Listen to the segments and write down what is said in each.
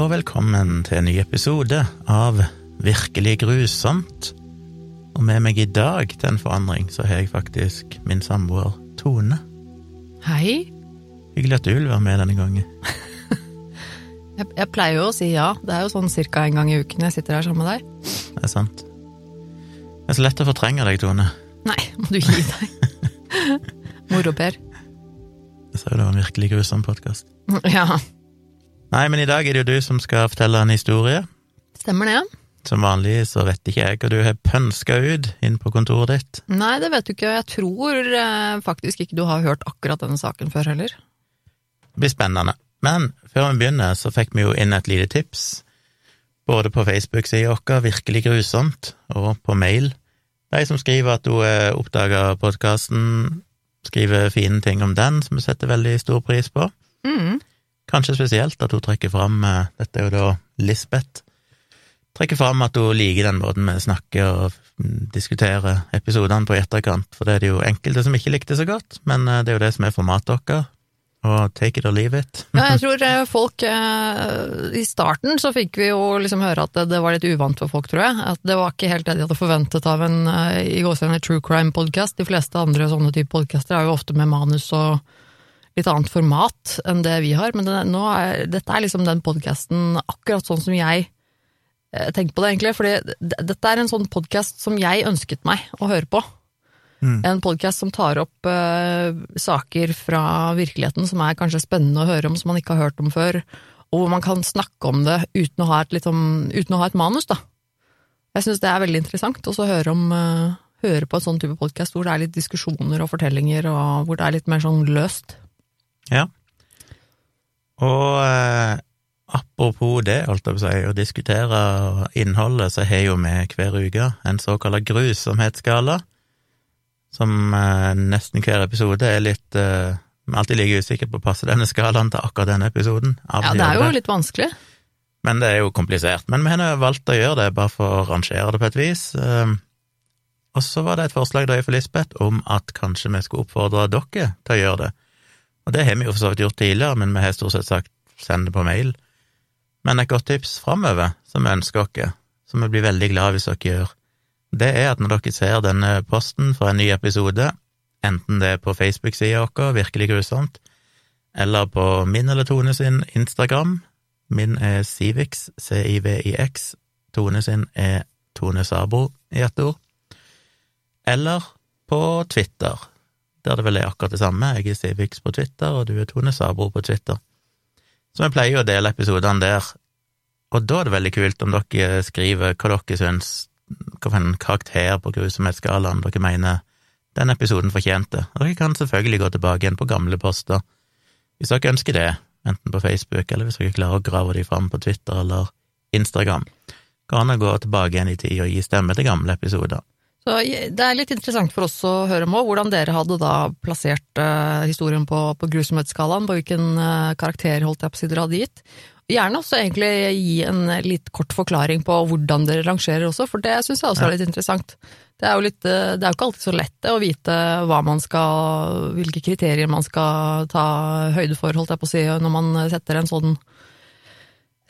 og velkommen til en ny episode av Virkelig grusomt. Og med meg i dag til en forandring, så har jeg faktisk min samboer Tone. Hei. Hyggelig at du vil være med denne gangen. Jeg, jeg pleier jo å si ja. Det er jo sånn cirka en gang i uken jeg sitter her sammen med deg. Det er sant. Det er så lett å fortrenge deg, Tone. Nei, må du gi deg. Moro-Per. Jeg sa jo det var en virkelig grusom podkast. Ja, Nei, men i dag er det jo du som skal fortelle en historie. stemmer det. ja. Som vanlig så vet ikke jeg hva du har pønska ut inn på kontoret ditt. Nei, det vet du ikke. Jeg tror eh, faktisk ikke du har hørt akkurat denne saken før heller. Det blir spennende. Men før vi begynner, så fikk vi jo inn et lite tips. Både på Facebook-sida vår, Virkelig grusomt, og på mail. De som skriver at hun har oppdaga podkasten, skriver fine ting om den, som vi setter veldig stor pris på. Mm. Kanskje spesielt at hun trekker fram eh, Dette er jo da Lisbeth. Trekker fram at hun liker den måten vi snakker og mm, diskuterer episodene på i etterkant, for det er det jo enkelte som ikke likte så godt, men eh, det er jo det som er formatet vårt. Og take it or leave it. Ja, jeg tror eh, folk eh, I starten så fikk vi jo liksom høre at det, det var litt uvant for folk, tror jeg. At det var ikke helt det de hadde forventet av en i en true crime-podkast. De fleste andre sånne type podkaster er jo ofte med manus og litt annet format enn det vi har. Men det, er, dette er liksom den podkasten akkurat sånn som jeg eh, tenker på det, egentlig. For dette er en sånn podkast som jeg ønsket meg å høre på. Mm. En podkast som tar opp eh, saker fra virkeligheten som er kanskje spennende å høre om, som man ikke har hørt om før, og hvor man kan snakke om det uten å ha et, om, uten å ha et manus, da. Jeg syns det er veldig interessant å høre, om, eh, høre på en sånn type podkast hvor det er litt diskusjoner og fortellinger, og hvor det er litt mer sånn løst. Ja. Og eh, apropos det, holdt jeg på å si, å diskutere innholdet, så har jo vi hver uke en såkalt grusomhetsskala, som eh, nesten hver episode er litt eh, Vi er alltid like usikre på å passe denne skalaen til akkurat denne episoden. Ja, det er jo litt vanskelig. Men det er jo komplisert. Men vi har valgt å gjøre det, bare for å rangere det på et vis. Um, Og så var det et forslag da fra Lisbeth om at kanskje vi skulle oppfordre dere til å gjøre det. Og det har vi jo for så vidt gjort tidligere, men vi har stort sett sagt send det på mail. Men et godt tips framover, som vi ønsker dere, som vi blir veldig glad hvis dere gjør, det er at når dere ser denne posten for en ny episode, enten det er på Facebook-sida vår, Virkelig grusomt, eller på min eller Tone sin Instagram, Min er Civix, C-I-V-I-X. Tone sin er Tone Sabro i ett ord. Eller på Twitter, der det vel er akkurat det samme. Jeg er Civix på Twitter, og du er Tone Sabro på Twitter. Så vi pleier jo å dele episodene der, og da er det veldig kult om dere skriver hva dere syns, hvilken karakter på grusomhetsskalaen dere mener den episoden fortjente. Dere kan selvfølgelig gå tilbake igjen på gamle poster, hvis dere ønsker det enten på Facebook, eller hvis dere klarer å grave dem fram på Twitter eller Instagram. Kan dere gå tilbake igjen i tid og gi stemme til gamle episoder. Så det er litt interessant for oss å høre om hvordan dere hadde da plassert uh, historien på, på grusomhetsskalaen, på hvilken uh, karakter holdt jeg på å si dere hadde gitt. Gjerne også egentlig gi en litt kort forklaring på hvordan dere rangerer også, for det syns jeg også er litt interessant. Det er jo litt, eh, det er jo ikke alltid så lett det, å vite hva man skal, hvilke kriterier man skal ta høyde for, holdt jeg på å si, når man setter en sånn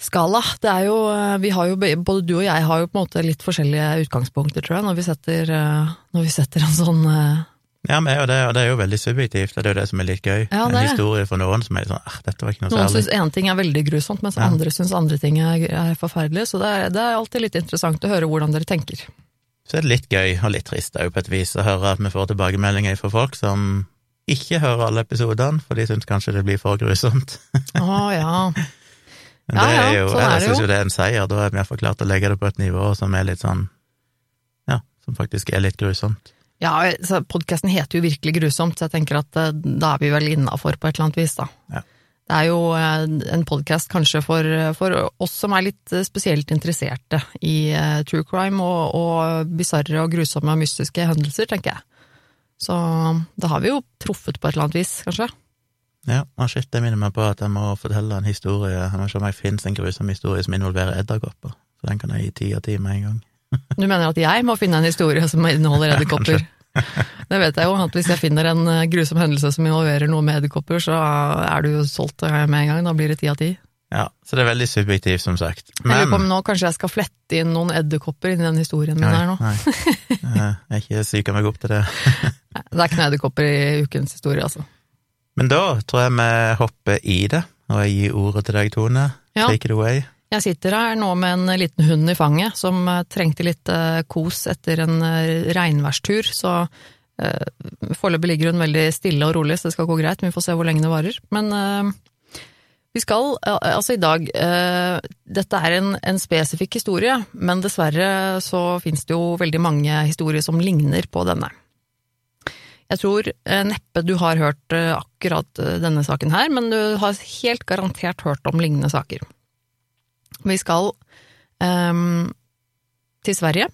skala. Det er jo, eh, vi har jo, både du og jeg har jo på en måte litt forskjellige utgangspunkter, tror jeg, når vi setter, eh, når vi setter en sånn eh, Ja, men det, og det er jo veldig subjektivt, det er jo det som er litt gøy. Ja, en historie for noen som er sånn ah, dette var ikke noe Noen særlig. syns én ting er veldig grusomt, mens Ja. andre syns andre ting er, er forferdelig. Så det er, det er alltid litt interessant å høre hvordan dere tenker. Så er det litt gøy, og litt trist òg på et vis, å høre at vi får tilbakemeldinger fra folk som ikke hører alle episodene, for de syns kanskje det blir for grusomt. Å ja. Men Ja, det er ja, jo, sånn er jeg syns jo. det er en seier, da har vi iallfall klart å legge det på et nivå som er litt sånn Ja, som faktisk er litt grusomt. Ja, podkasten heter jo virkelig grusomt, så jeg tenker at eh, da er vi vel innafor på et eller annet vis, da. Ja. Det er jo eh, en podkast kanskje for, for oss som er litt eh, spesielt interesserte i true crime og, og bisarre og grusomme og mystiske hendelser, tenker jeg. Så da har vi jo truffet på et eller annet vis, kanskje. Ja, og shit, det minner meg på at jeg må fortelle en historie Jeg må se om jeg finnes en grusom historie som involverer edderkopper. For den kan jeg gi ti av ti med en gang. Du mener at jeg må finne en historie som inneholder edderkopper? Det vet jeg jo, at hvis jeg finner en eh, grusom hendelse som involverer noe med edderkopper, så er du jo solgt eh, med en gang. Da blir det ti av ti. Ja, så det er veldig subjektivt, som sagt. Jeg lurer på om nå kanskje jeg skal flette inn noen edderkopper i den historien min Nei, her nå. nei. Jeg er ikke syka meg opp til det. Det er ikke noen edderkopper i ukens historie, altså. Men da tror jeg vi hopper i det, og jeg gir ordet til deg, Tone. Ja. Take it away. Jeg sitter her nå med en liten hund i fanget som eh, trengte litt eh, kos etter en eh, regnværstur, så eh, foreløpig ligger hun veldig stille og rolig, så det skal gå greit, men vi får se hvor lenge det varer. Men eh, vi skal, altså i dag, eh, dette er en, en spesifikk historie, men dessverre så finnes det jo veldig mange historier som ligner på denne. Jeg tror eh, neppe du har hørt eh, akkurat eh, denne saken her, men du har helt garantert hørt om lignende saker. Vi skal um, til Sverige,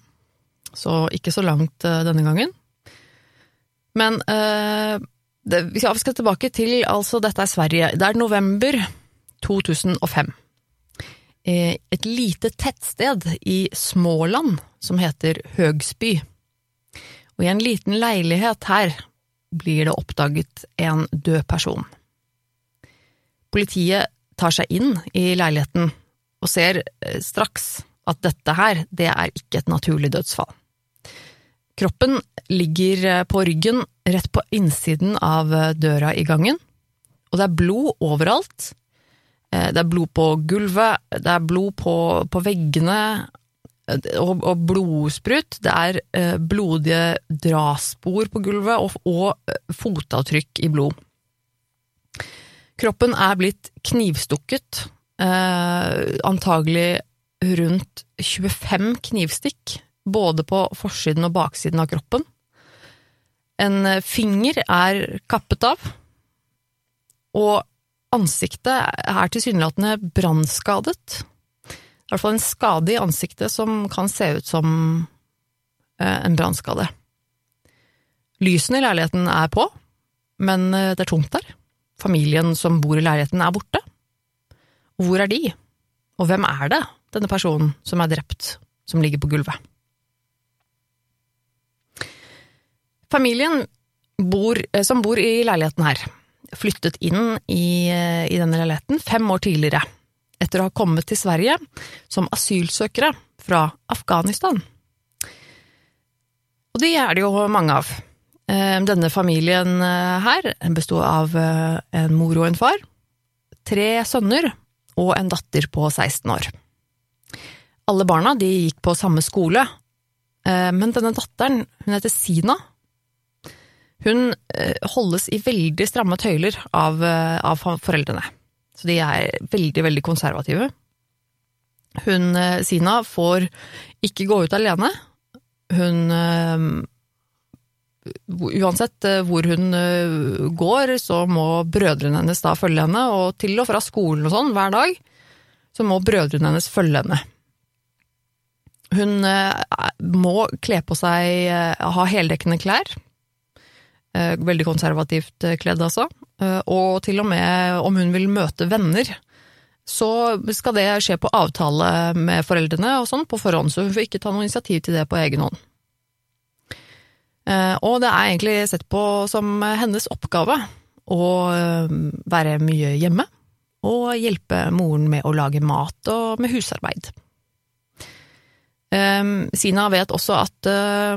så ikke så langt denne gangen. Men uh, det, vi skal tilbake til, altså dette er Sverige, det er november 2005. Eh, Et lite tettsted i Småland som heter Høgsby. Og i en liten leilighet her blir det oppdaget en død person. Politiet tar seg inn i leiligheten og ser eh, straks at dette her, det er ikke et naturlig dødsfall. Kroppen ligger eh, på ryggen rett på innsiden av eh, døra i gangen, og det er blod overalt. Det er blod på gulvet, det er blod på, på veggene, og, og blodsprut. Det er eh, blodige draspor på gulvet og, og eh, fotavtrykk i blod. Kroppen er blitt knivstukket, eh, antagelig rundt 25 knivstikk, både på forsiden og baksiden av kroppen. En finger er kappet av, og ansiktet er tilsynelatende brannskadet. I hvert fall en skade i ansiktet som kan se ut som eh, en brannskade. Lysene i leiligheten er på, men eh, det er tomt der. Familien som bor i leiligheten er borte. Hvor er de? Og hvem er det, denne personen som er drept, som ligger på gulvet? Familien bor, eh, som bor i leiligheten her, flyttet inn i, i denne leiligheten fem år tidligere, etter å ha kommet til Sverige som asylsøkere fra Afghanistan. Og de er det jo mange av. Eh, Denne familien eh, her besto av eh, en mor og en far, tre sønner og en datter på 16 år. Alle barna de gikk på samme skole, men denne datteren, hun heter Sina, hun holdes i veldig stramme tøyler av, av foreldrene. Så de er veldig, veldig konservative. Hun, eh, Sina, får ikke gå ut alene. Hun eh, Uansett eh, hvor hun går, så må brødrene hennes da følge henne, og til og fra skolen og sånn hver dag, så må brødrene hennes følge henne. Hun må kle på seg, ha heldekkende klær, veldig konservativt kledd altså, og til og med om hun vil møte venner, så skal det skje på avtale med foreldrene og sånn på forhånd, så hun får ikke ta noe initiativ til det på egen hånd. Eh, Og det er egentlig sett på som hennes oppgave å eh, være mye hjemme og hjelpe moren med å lage mat og med husarbeid. Um, Sina vet også at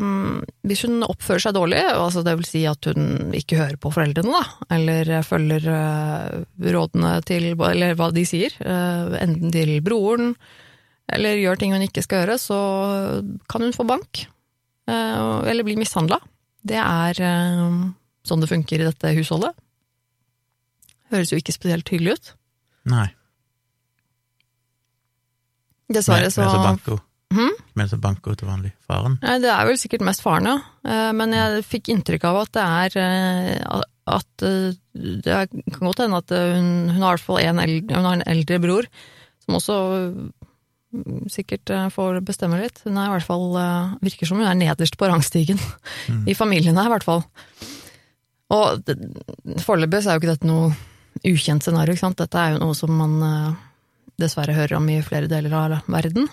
um, hvis hun oppfører seg dårlig, altså det vil si at hun ikke hører på foreldrene, da, eller følger uh, rådene til, eller hva de sier, uh, enten til broren, eller gjør ting hun ikke skal gjøre, så kan hun få bank, uh, eller bli mishandla. Det er uh, sånn det funker i dette husholdet. Høres jo ikke spesielt hyggelig ut. Nei. Dessverre så Nei, så banko. Men så banko til vanlig. Faren. Det er vel sikkert mest faren, ja. Eh, Men jeg fikk inntrykk av at det er eh, At eh, det kan godt hende at hun, hun har i hvert fall en eldre, en eldre bror, som også mm, sikkert får bestemme litt. Hun er i hvert fall Virker som hun er nederst på rangstigen. Mm. I familien her, i hvert fall. Og foreløpig så er jo ikke dette noe ukjent scenario, ikke sant. Dette er jo noe som man dessverre hører om i flere deler av verden.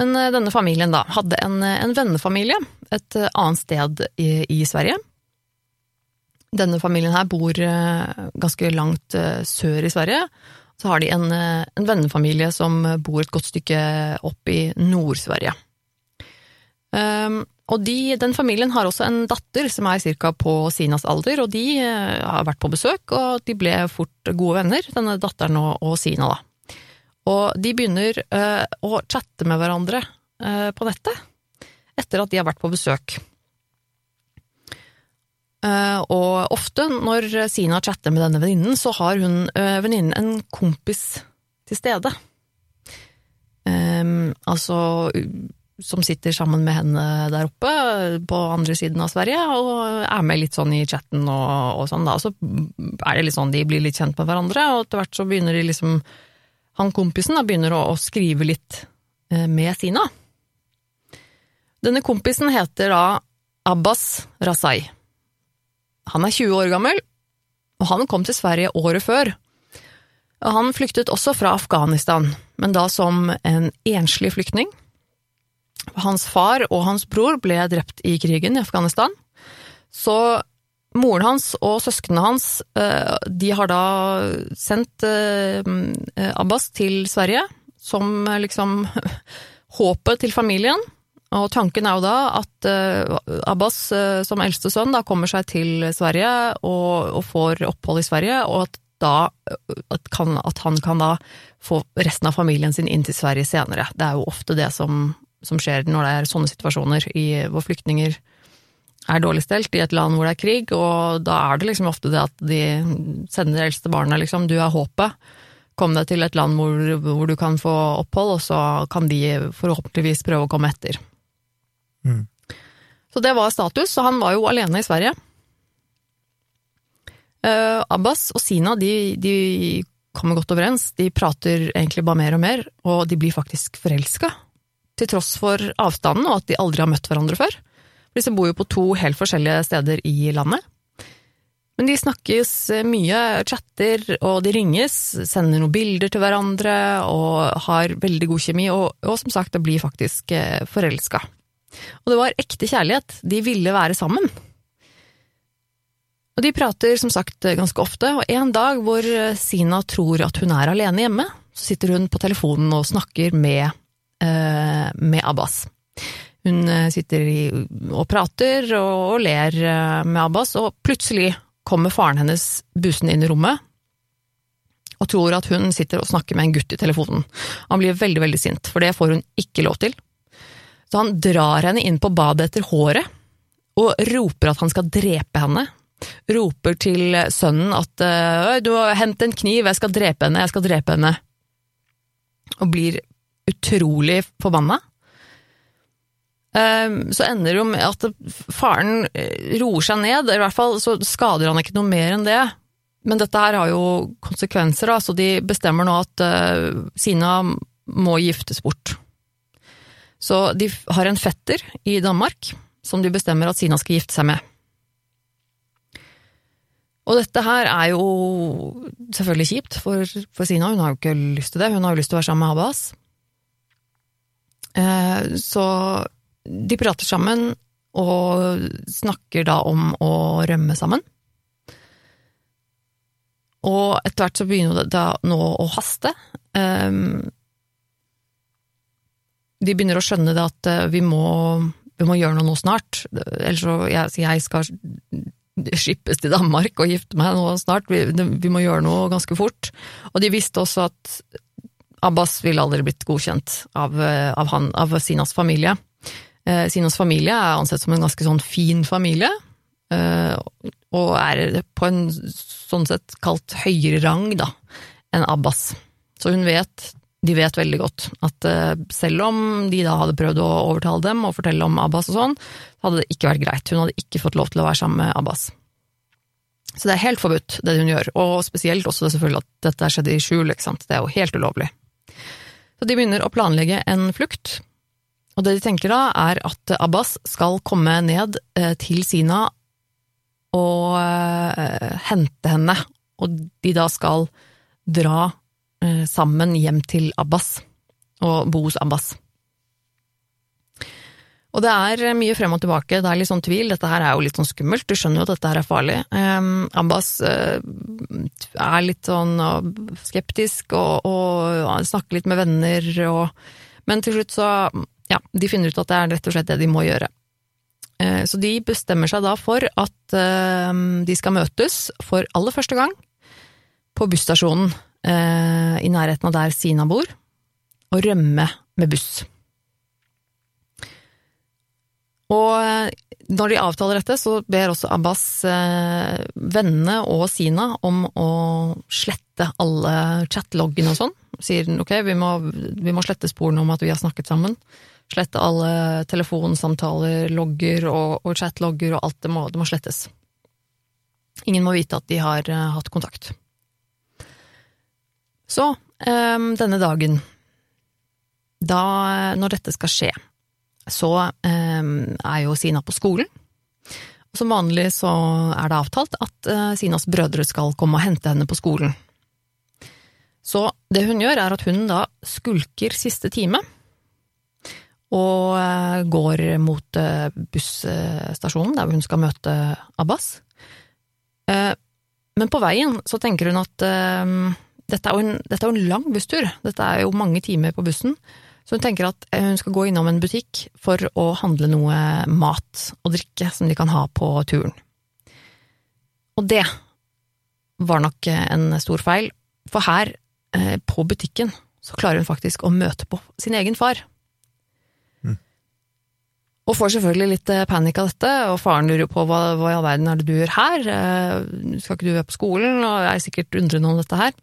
Men eh, denne familien da, hadde en, eh, en vennefamilie et eh, annet sted i, i Sverige. Denne familien her bor ganske langt sør i Sverige, så har de en, en vennefamilie som bor et godt stykke opp i Nord-Sverige. Um, og de, den familien har også en datter som er ca. på Sinas alder, og de har vært på besøk, og de ble fort gode venner, denne datteren og, og Sina, da. Og de begynner uh, å chatte med hverandre uh, på nettet etter at de har vært på besøk. og ofte når Sina chatter med denne venninnen, så har hun venninnen en kompis til stede. Altså som sitter sammen med henne der oppe på andre siden av Sverige, og er med litt sånn i chatten og, og sånn, da. Så er det litt sånn, de blir litt kjent med hverandre, og etter hvert så begynner de liksom Han kompisen da begynner å, å skrive litt eh, med Sina. Denne kompisen heter da Abbas Rasai. Han er 20 år gammel, og han kom til Sverige året før. Han flyktet også fra Afghanistan, men da som en enslig flyktning hans far og hans bror ble drept i krigen i Afghanistan. Så moren hans og søsknene hans eh, de har da sendt eh, Abbas til Sverige som eh, liksom håpet til familien. Og tanken er jo da at Abbas som eldste sønn da kommer seg til Sverige og, og får opphold i Sverige, og at, da, at, kan, at han kan da få resten av familien sin inn til Sverige senere. Det er jo ofte det som som skjer når det er sånne situasjoner i, hvor flyktninger er dårlig stelt i et land hvor det er krig, og da er det liksom ofte det at de sender de eldste barna, liksom, du er håpet, kom deg til et land hvor, hvor, du kan få opphold, og så kan de forhåpentligvis prøve å komme etter. Mm. Så det var status, og han var jo alene i Sverige. Uh, Abbas og Sina de, de kommer godt overens, de prater egentlig bare mer og mer, og de blir faktisk forelska til tross for avstanden og at de aldri har møtt hverandre før. Disse bor jo på to helt forskjellige steder i landet. Men de snakkes mye, chatter og de ringes, sender noen bilder til hverandre og har veldig god kjemi, og, og som sagt, det blir faktisk eh, forelska. Og det var ekte kjærlighet, de ville være sammen. Og de prater som sagt ganske ofte, og en dag hvor Sina tror at hun er alene hjemme, så sitter hun på telefonen og snakker med Eh, med Abbas. Hun eh, sitter og prater og ler eh, med Abbas, og plutselig kommer faren hennes busende inn i rommet og tror at hun sitter og snakker med en gutt i telefonen. Han blir veldig, veldig sint, for det får hun ikke lov til. Så han drar henne inn på badet etter håret og roper at han skal drepe henne. Roper til sønnen at du må hente en kniv, jeg skal drepe henne, jeg skal drepe henne. Og blir utrolig forbanna. Ehm, så ender det jo med at faren eh, roer seg ned, i hvert fall så skader han ikke noe mer enn det. Men dette her har jo konsekvenser, da, så de bestemmer nå at uh, Sina må giftes bort. Så de har en fetter i Danmark som de bestemmer at Sina skal gifte seg med. Og dette her er jo selvfølgelig kjipt for, for Sina, hun har jo ikke lyst til det, hun har jo lyst til å være sammen med Abbas. Eh, så de prater sammen og snakker da om å rømme sammen. Og etter hvert så begynner det da nå å haste. De begynner å skjønne det at eh, vi må, vi må gjøre noe nå snart. Ellers så jeg, jeg skal skippes til Danmark og gifte meg nå snart. Vi, vi, må gjøre noe ganske fort. Og de visste også at Abbas ville aldri blitt godkjent av, eh, av, han, av Sinas familie. Eh, Sinas familie er ansett som en ganske sånn fin familie, eh, og er på en sånn sett kalt høyere rang da, enn Abbas. Så hun vet, de vet veldig godt, at eh, selv om de da hadde prøvd å overtale dem og fortelle om Abbas og sånn, så hadde det ikke vært greit. Hun hadde ikke fått lov til å være sammen med Abbas. Så det er helt forbudt, det hun gjør, og spesielt også selvfølgelig at dette skjedde i skjul, ikke sant. Det er jo helt ulovlig. Så de begynner å planlegge en flukt. Og det de tenker da, er at Abbas skal komme ned eh, til Sina og eh, hente henne, og de da skal dra eh, sammen hjem til Abbas og bo hos Abbas. Og det er mye frem og tilbake, det er litt sånn tvil, dette her er jo litt sånn skummelt, du skjønner jo at dette her er farlig. Um, Abbas uh, er litt sånn skeptisk og, og snakker litt med venner og Men til slutt så, ja, de finner ut at det er rett og slett det de må gjøre. Uh, så de bestemmer seg da for at de skal møtes for aller første gang på busstasjonen i nærheten av der Sina bor, og rømme med buss. Og eh, når de avtaler dette, så ber også Abbas eh, vennene og Sina om å slette alle chatloggene og sånn. Sier ok, vi må, vi må slette sporene om at vi har snakket sammen. Slette alle telefonsamtaler, logger og, og chatlogger og alt. Det må, det må, slettes. Ingen må vite at de har uh, hatt kontakt. Så, um, denne dagen, da, når dette skal skje, så um, er jo Sina på skolen. Og som vanlig så er det avtalt at uh, Sinas brødre skal komme og hente henne på skolen. Så det hun gjør, er at hun da skulker siste time, og eh, går mot eh, busstasjonen der hun skal møte Abbas. Eh, men på veien så tenker hun at dette er, en, dette er jo en lang busstur, dette er jo mange timer på bussen. Så hun tenker at hun skal gå innom en butikk for å handle noe mat og drikke som de kan ha på turen. Og det var nok en stor feil, for her, på butikken, så klarer hun faktisk å møte på sin egen far. Og får selvfølgelig litt eh, panikk av dette, og faren lurer på hva, hva i all verden er det du gjør her, skal ikke du være på skolen, og er sikkert undrende om dette her.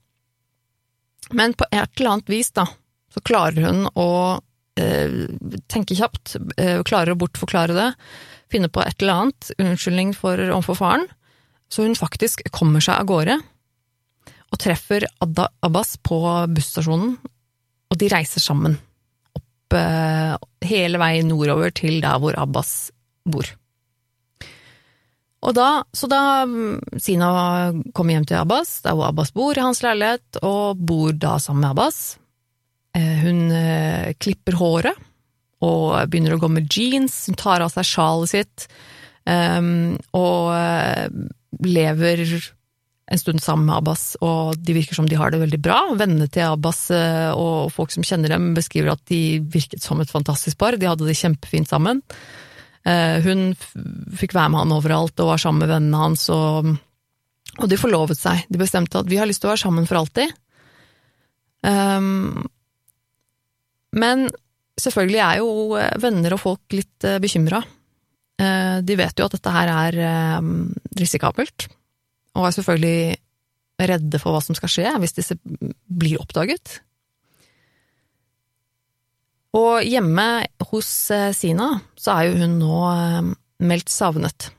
Men på et eller annet vis, da, så klarer hun å eh, tenke kjapt, eh, klarer å bortforklare det, finne på et eller annet unnskyldning for, overfor faren, så hun faktisk kommer seg av gårde og treffer Adda, Abbas på busstasjonen, og de reiser sammen eh, hele veien nordover til der hvor Abbas bor. Og da, så da mm, Sina kommer hjem til Abbas, der hvor Abbas bor, i hans leilighet, og bor da sammen med Abbas, Eh, hun eh, klipper håret og begynner å gå med jeans, hun tar av seg sjalet sitt um, og lever en stund sammen med Abbas, og de virker som de har det veldig bra. Vennene til Abbas og folk som kjenner dem, beskriver at de virket som et fantastisk par, de hadde det kjempefint sammen. Hun fikk være med han overalt og var sammen med vennene hans, og, og de forlovet seg. De bestemte at vi har lyst til å være sammen for alltid. Um, men selvfølgelig er jo eh, venner og folk litt eh, bekymra. Eh, de vet jo at dette her er risikabelt, og er selvfølgelig redde for hva som skal skje hvis disse blir oppdaget. Og hjemme hos Sina så er jo hun nå meldt savnet.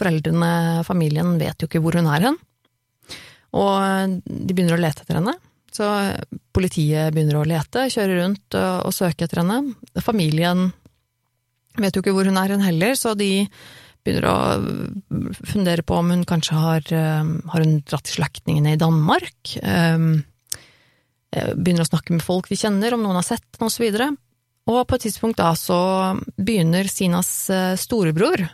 Foreldrene, familien, vet jo ikke hvor hun er hen, og de begynner å lete etter henne. Så politiet begynner å lete, kjøre rundt og, og søke etter henne. Familien vet jo ikke hvor hun er hen heller, så de begynner å fundere på om hun kanskje har, eh, har hun dratt til slektningene i Danmark. Um, begynner å snakke med folk vi kjenner, om noen har sett henne, osv. Og, og på et tidspunkt da så begynner Sinas storebror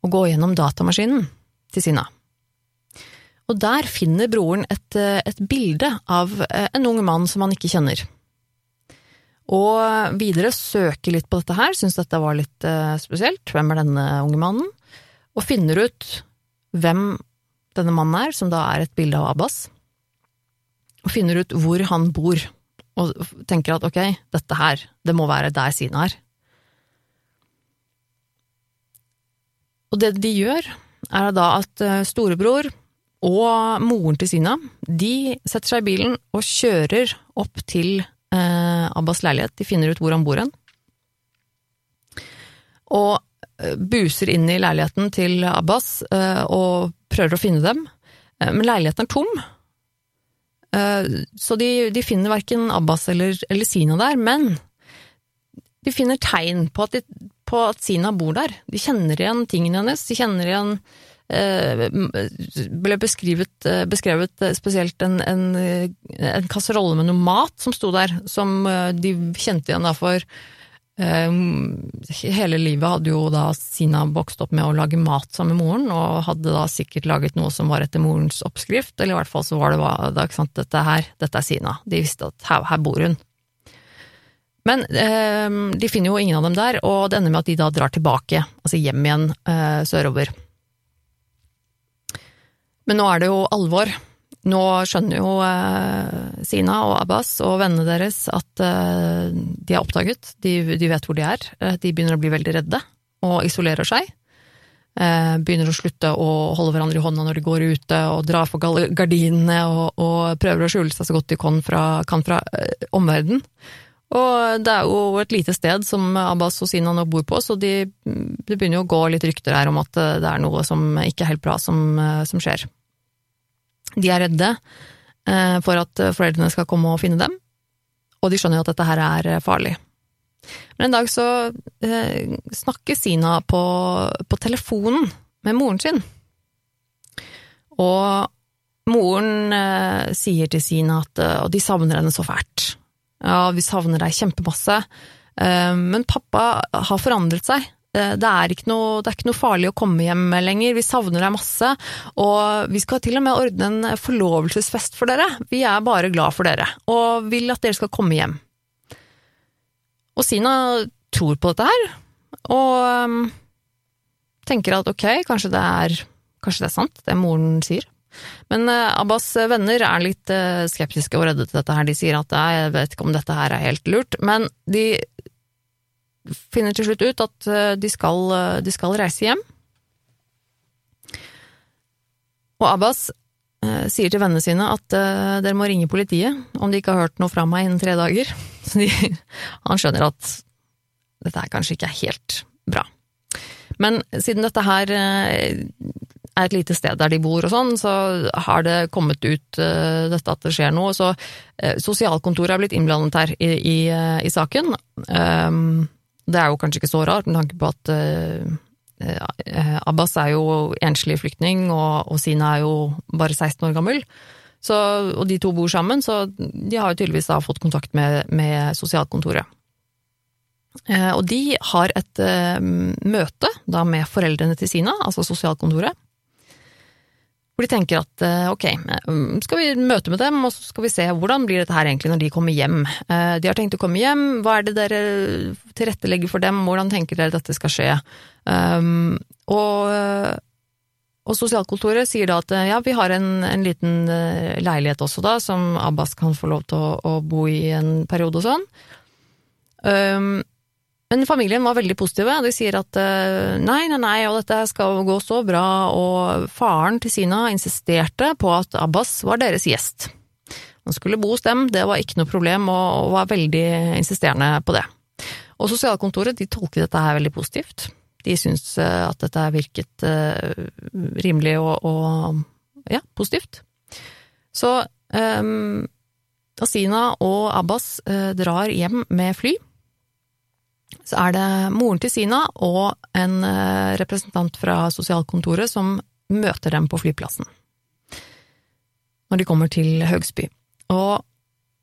å gå gjennom datamaskinen til Sina. Og der finner broren et, eh, et bilde av eh, en ung mann som han ikke kjenner. Og videre søker litt på dette her, syns dette var litt uh, spesielt, hvem er denne unge mannen? Og finner ut hvem denne mannen er, som da er et bilde av Abbas. Og finner ut hvor han bor, og tenker at ok, dette her, det må være der Sina er. Og det de gjør, er da at storebror og moren til Sina, de setter seg i bilen og kjører opp til eh, Abbas leilighet. De finner ut hvor han bor hen. Og eh, buser inn i leiligheten til Abbas eh, og prøver å finne dem. Eh, men leiligheten er tom. Eh, så de, de finner verken Abbas eller, eller, Sina der, men de finner tegn på at, de, på at Sina bor der. De kjenner igjen tingene hennes, de kjenner igjen Eh, ble beskrevet, eh, beskrevet eh, spesielt en, en, en, kasserolle med noe mat som sto der, som de kjente igjen da for hele livet hadde jo da Sina vokst opp med å lage mat sammen med moren, og hadde da sikkert laget noe som var etter morens oppskrift, eller i hvert fall så var det da, ikke sant, dette her, dette er Sina. De visste at her, her bor hun. Men eh, de finner jo ingen av dem der, og det ender med at de da drar tilbake, altså hjem igjen eh, sørover. Men nå er det jo alvor. Nå skjønner jo eh, Sina og Abbas og vennene deres at eh, de er oppdaget, de, de, vet hvor de er. Eh, de begynner å bli veldig redde og isolerer seg. Begynner å slutte å holde hverandre i hånda når de går ute, og drar for gardinene og, og prøver å skjule seg så godt de kan fra, kan fra omverdenen. Og det er jo et lite sted som Abbas og Sina nå bor på, så de, det begynner jo å gå litt rykter her om at det er noe som ikke er helt bra som, som skjer. De er redde eh, for at foreldrene skal komme og finne dem, og de skjønner jo at dette her er eh, farlig. Men en dag så eh, snakker Sina på, på telefonen med moren sin, og moren eh, sier til Sina at eh, Og de savner henne så fælt. Ja, vi savner deg kjempemasse, eh, men pappa har forandret seg. Eh, det er, noe, det er, ikke noe, farlig å komme hjem lenger, vi savner deg masse, og vi skal til og med ordne en forlovelsesfest for dere. Vi er bare glad for dere, og vil at dere skal komme hjem. Og Sina tror på dette her, og um, tenker at ok, kanskje det er, kanskje det er sant, det moren sier. Men uh, Abbas venner er litt uh, skeptiske og redde til dette her. De sier at jeg vet ikke om dette her er helt lurt, men de finner til slutt ut at eh, de skal, eh, de skal reise hjem. Og Abbas eh, sier til vennene sine at uh, dere må ringe politiet om de ikke har hørt noe fra meg innen tre dager. Så de, han skjønner at dette er kanskje ikke er helt bra. Men siden dette her uh, er et lite sted der de bor og sånn, så har det kommet ut uh, dette at det skjer noe. Så sosialkontoret er blitt innblandet her i, i, i saken. Um, det er jo kanskje ikke så rart, med tanke på at uh, Abbas er jo enslig flyktning, og, Sina er jo bare 16 år gammel. Så, og de to bor sammen, så de har jo tydeligvis da fått kontakt med, med sosialkontoret. Uh, og de har et møte da med foreldrene til Sina, altså sosialkontoret, hvor de tenker at eh, ok, mm, skal vi møte med dem, og så skal vi se hvordan blir dette her egentlig når de kommer hjem. Eh, de har tenkt å komme hjem, hva er det dere tilrettelegger for dem, hvordan tenker dere dette skal skje? Um, og, og sosialkontoret sier da at ja, vi har en, en, liten eh, leilighet også da, som Abbas kan få lov til å, å bo i en periode og sånn. Men familien var veldig positive. De sier at eh, nei, nei, nei, og dette skal gå så bra, og faren til Sina insisterte på at Abbas var deres gjest. Han skulle bo hos dem, det var ikke noe problem, og var veldig insisterende på det. Og sosialkontoret de tolket dette her veldig positivt. De syntes eh, at dette virket uh, rimelig og, og ja, positivt. Så um, Asina og Abbas drar hjem med fly så er det moren til Sina og en eh, representant fra sosialkontoret som møter dem på flyplassen når de kommer til Høgsby. Og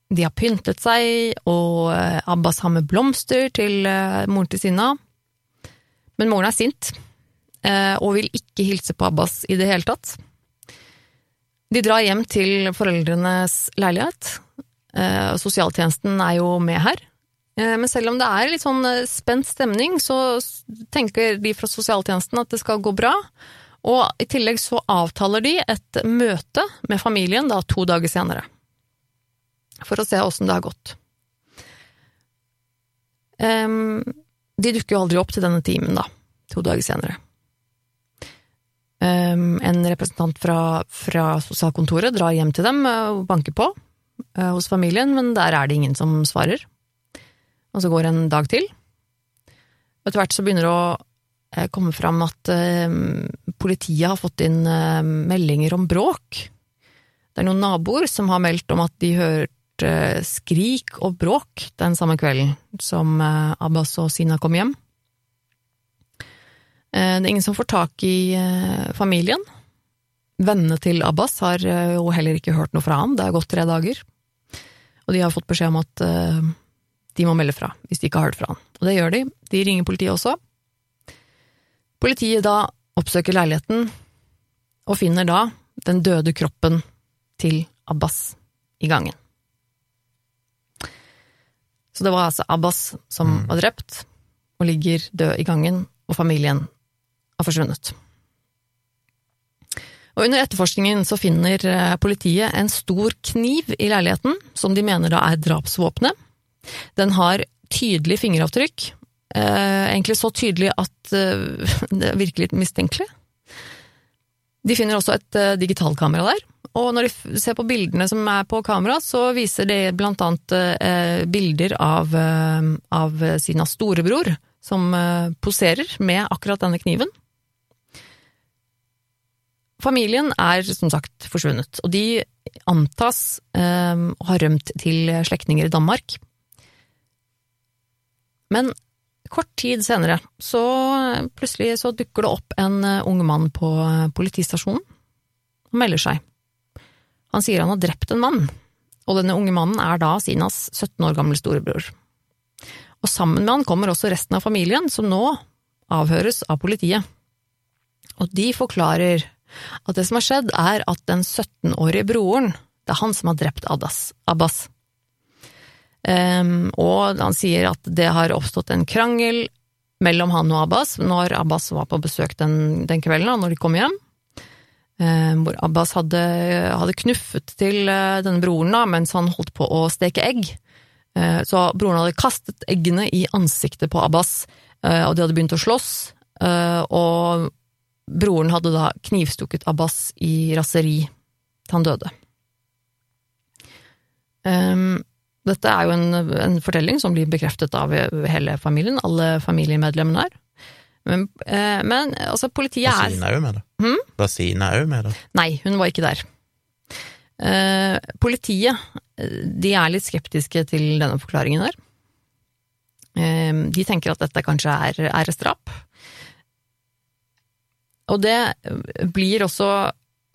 de har pyntet seg, og eh, Abbas har med blomster til eh, moren til Sina. Men moren er sint, og vil ikke hilse på Abbas i det hele tatt. De drar hjem til foreldrenes leilighet. Sosialtjenesten er jo med her, men selv om det er litt sånn eh, spent stemning, så tenker de fra sosialtjenesten at det skal gå bra. Og i tillegg så avtaler de et møte med familien da to dager senere. For å se åssen det har gått. De dukker jo aldri opp til denne timen, da. To dager senere. En representant fra, fra, sosialkontoret drar hjem til dem og banker på hos familien, men der er det ingen som svarer og så går det en dag til. Og etter hvert så begynner det å eh, komme fram at eh, politiet har fått inn eh, meldinger om bråk. Det er noen naboer som har meldt om at de hørte skrik og bråk den samme kvelden som Abbas og Sina kom hjem. Det er ingen som får tak i familien. Vennene til Abbas har jo heller ikke hørt noe fra ham, det har gått tre dager. Og de har fått beskjed om at de må melde fra hvis de ikke har hørt fra han. Og det gjør de. De ringer politiet også. Politiet da oppsøker leiligheten og finner da den døde kroppen til Abbas i gangen. Så det var altså Abbas som Mm. var drept, og ligger død i gangen, og familien har forsvunnet. Og under etterforskningen så finner eh, politiet en stor kniv i leiligheten, som de mener da er drapsvåpenet. Den har tydelig fingeravtrykk, eh, egentlig så tydelig at eh, det virker litt mistenkelig. De finner også et eh, digitalkamera der, og når de ser på bildene som er på kamera, så viser det blant annet eh, bilder av, eh, av Sinas storebror, som eh, poserer med akkurat denne kniven. Familien er som sagt forsvunnet, og de antas å ha rømt til slektninger i Danmark. Men kort tid senere så plutselig så dukker det opp en eh, ung mann på eh, politistasjonen og melder seg. Han sier han har drept en mann, og denne unge mannen er da Sinas 17 år gamle storebror. Og sammen med han kommer også resten av familien, som nå avhøres av politiet. Og de forklarer at det som har skjedd, er at den 17-årige broren, det er han som har drept Abbas. Ehm, og han sier at det har oppstått en krangel mellom han og Abbas når Abbas var på besøk den, den kvelden, da, når de kom hjem. Ehm, hvor Abbas hadde, hadde knuffet til eh, denne broren da, mens han holdt på å steke egg. Eh, så broren hadde kastet eggene i ansiktet på Abbas, eh, og de hadde begynt å slåss. og broren hadde da knivstukket Abbas i raseri han døde. Ehm, dette er jo en, en fortelling som blir bekreftet av hele familien, alle familiemedlemmene her. Men, eh, men altså, politiet er Var er òg med, da? Hmm? Var Sina òg med, da? Nei, hun var ikke der. Eh, politiet de er litt skeptiske til denne forklaringen her. Eh, de tenker at dette kanskje er æresdrap. Og det blir også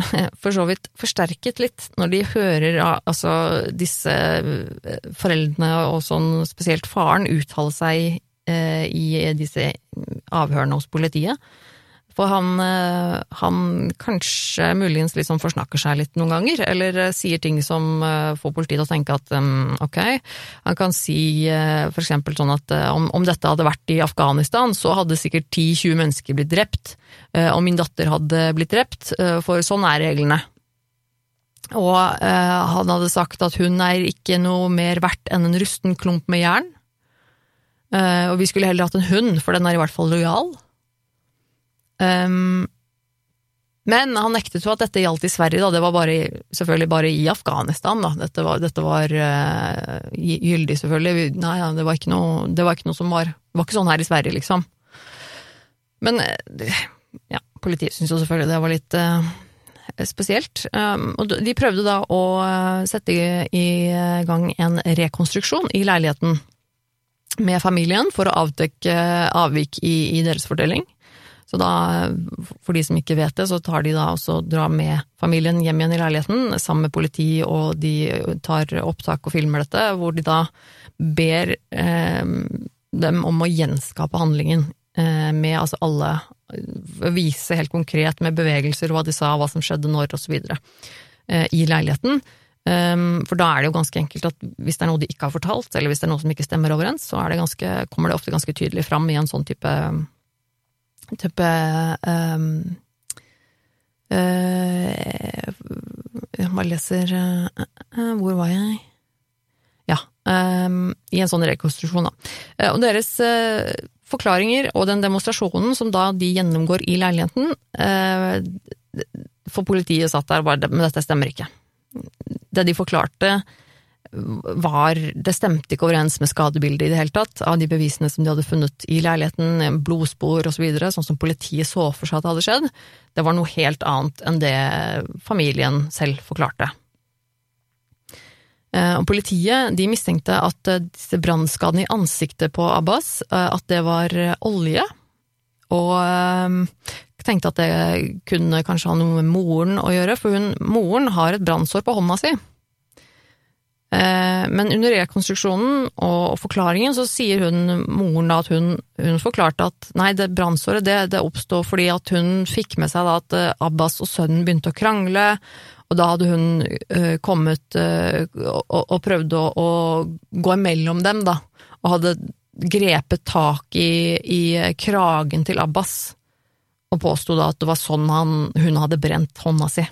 for så vidt forsterket litt når de hører altså, disse eh, foreldrene, og sånn spesielt faren, uttale seg eh, i disse avhørene hos politiet. For han, eh, han kanskje muligens liksom forsnakker seg litt noen ganger, eller eh, sier ting som eh, får politiet til å tenke at um, ok, han kan si for eksempel sånn at om, om dette hadde vært i Afghanistan, så hadde sikkert 10-20 mennesker blitt drept, og min datter hadde blitt drept, for sånn er reglene. Og han hadde sagt at hun er ikke noe mer verdt enn en rusten klump med jern, og vi skulle heller hatt en hund, for den er i hvert fall lojal. Um, men han nektet jo at dette gjaldt i Sverige, da. Det var bare, selvfølgelig bare i Afghanistan, da. Dette var, dette var uh, gyldig, selvfølgelig. Nei, ja, det var ikke noe, det var ikke noe som var Det var ikke sånn her i Sverige, liksom. Men eh, ja, politiet syntes jo selvfølgelig det var litt uh, spesielt. Um, og de prøvde da å sette i, gang en rekonstruksjon i leiligheten med familien for å avdekke avvik i, i deres fortelling. Så da, for de som ikke vet det, så tar de da også drar med familien hjem igjen i leiligheten sammen med politi, og de tar opptak og filmer dette, hvor de da ber eh, dem om å gjenskape handlingen eh, med altså alle Vise helt konkret med bevegelser, hva de sa, hva som skjedde når, videre, eh, i leiligheten. Um, for da er det jo ganske enkelt at hvis det er noe de ikke har fortalt, eller hvis det er noe som ikke stemmer overens, så det ganske, kommer det ofte ganske tydelig fram i en sånn type type um, uh, Jeg bare leser uh, uh, Hvor var jeg? Ja, um, i en sånn rekonstruksjon, da. Og deres forklaringer og den demonstrasjonen som da de gjennomgår i leiligheten, for politiet satt der bare Men dette stemmer ikke. Det de forklarte var Det stemte ikke overens med skadebildet i det hele tatt, av de bevisene som de hadde funnet i leiligheten, blodspor osv., så videre, sånn som politiet så for seg at det hadde skjedd. Det var noe helt annet enn det familien selv forklarte. Eh, Og politiet de mistenkte at eh, disse brannskadene i ansiktet på Abbas, eh, at det var olje, og tenkte at det kunne kanskje ha noe med moren å gjøre, for hun, moren har et brannsår på hånda si. Eh, men under rekonstruksjonen og forklaringen så sier hun, moren da at hun, hun forklarte at nei, det brannsåret det, det oppstod fordi at hun fikk med seg da at eh, Abbas og sønnen begynte å krangle, og da hadde hun uh, kommet uh, og, og prøvd å, å, gå imellom dem, da, og hadde grepet tak i, i kragen til Abbas, og påsto da at det var sånn han, hun hadde brent hånda si.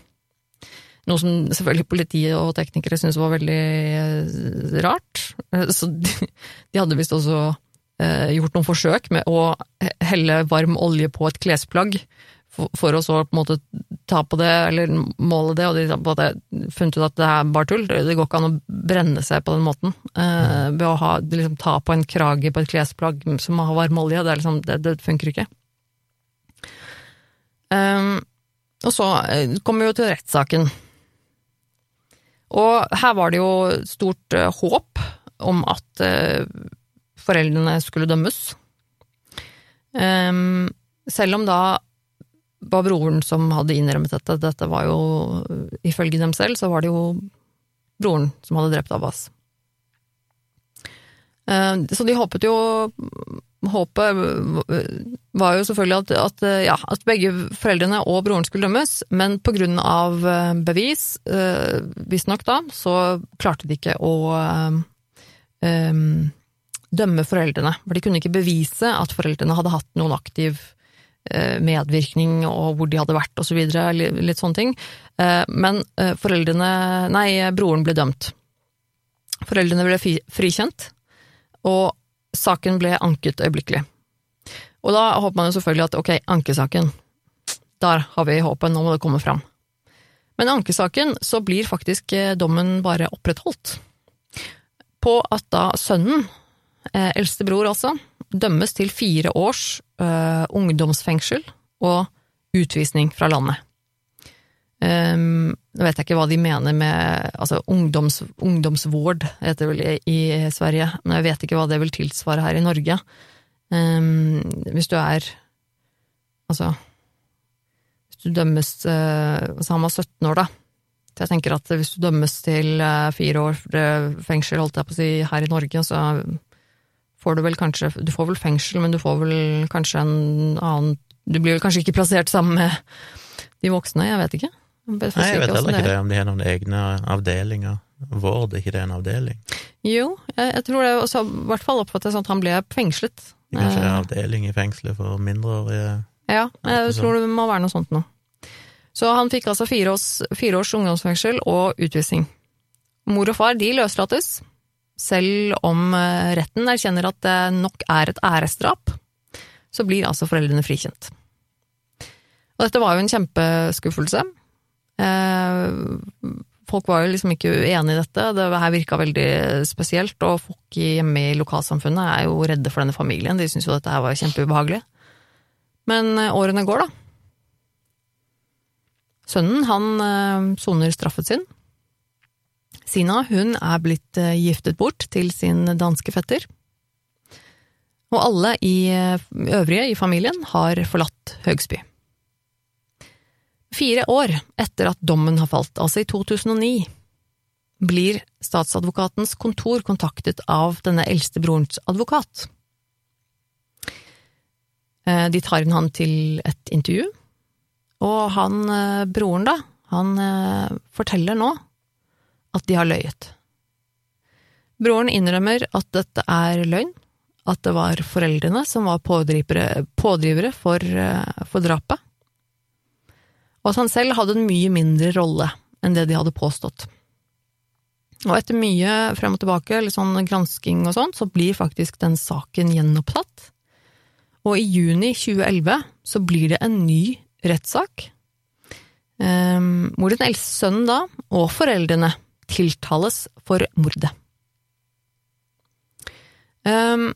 Noe som selvfølgelig politiet og teknikere syntes var veldig eh, rart. Eh, så de, de hadde visst også eh, gjort noen forsøk med å helle varm olje på et klesplagg, for, for å så på en måte ta på det, eller måle det, og de har funnet ut at det er bare tull. Det går ikke an å brenne seg på den måten. Eh, ved å ha, liksom, ta på en krage på et klesplagg som har varm olje. Det, liksom, det, det funker ikke. Um, og så kommer vi jo til rettssaken. Og her var det jo stort uh, håp om at uh, foreldrene skulle dømmes. Um, selv om da var broren som hadde innrømmet dette, dette var jo ifølge dem selv, så var det jo broren som hadde drept Abbas. Uh, så de håpet jo Håpet var jo selvfølgelig at, at, ja, at, begge foreldrene og broren skulle dømmes, men på grunn av eh, bevis, øh, visstnok da, så klarte de ikke å um, dømme foreldrene. For de kunne ikke bevise at foreldrene hadde hatt noen aktiv medvirkning og hvor de hadde vært osv., litt sånne ting. Men foreldrene, nei, broren ble dømt. Foreldrene ble frikjent, og saken ble anket øyeblikkelig. Og da håper man jo selvfølgelig at ok, ankesaken, der har vi håpet, nå må det komme fram. Men ankesaken så blir faktisk eh, dommen bare opprettholdt. På at da sønnen, eh, eldste bror altså, dømmes til fire års eh, ungdomsfengsel og utvisning fra landet. Um, nå vet jeg ikke hva de mener med altså ungdoms, ungdomsvård, heter det vel i, Sverige, men jeg vet ikke hva det vil tilsvare her i Norge. Um, hvis du er altså hvis du dømmes uh, Så Han var 17 år, da. Så jeg tenker at hvis du dømmes til uh, fire år fengsel, holdt jeg på å si, her i Norge, så får du vel kanskje Du får vel fengsel, men du får vel kanskje en annen Du blir vel kanskje ikke plassert sammen med de voksne, jeg vet ikke. Nei, jeg vet heller ikke det, om de har noen egne avdelinger. Vård, er ikke det en avdeling? Jo, jeg, jeg tror det, også, i hvert fall oppfattes sånn at han ble fengslet. Det kanskje en avdeling i fengselet for mindreårige? Ja, jeg tror det må være noe sånt nå. Så han fikk altså fire års, fire års ungdomsfengsel og utvisning. Mor og far de løslates, selv om eh, retten erkjenner at det nok er et æresdrap, så blir altså foreldrene frikjent. Og dette var jo en kjempeskuffelse, Eh, folk var jo liksom ikke uenig i dette, det her virka veldig spesielt, og folk hjemme i lokalsamfunnet er jo redde for denne familien, de syns jo dette her var kjempeubehagelig. Men eh, årene går, da. Sønnen, han eh, soner straffen sin. Sina, hun er blitt giftet bort til sin danske fetter. Og alle i øvrige i familien har forlatt Høgsby. Fire år etter at dommen har falt, altså i 2009, blir statsadvokatens kontor kontaktet av denne eldste brorens advokat. Eh, de tar inn han til et intervju, og han, eh, broren da, han eh, forteller nå at de har løyet. Broren innrømmer at dette er løgn, at det var foreldrene som var pådrivere, for, for drapet og at han selv hadde en mye mindre rolle enn det de hadde påstått. Og etter mye frem og tilbake, litt sånn gransking og sånn, så blir faktisk den saken gjenopptatt. Og i juni 2011 så blir det en ny rettssak, um, hvor den eldste sønnen da, og foreldrene, tiltales for mordet. Um,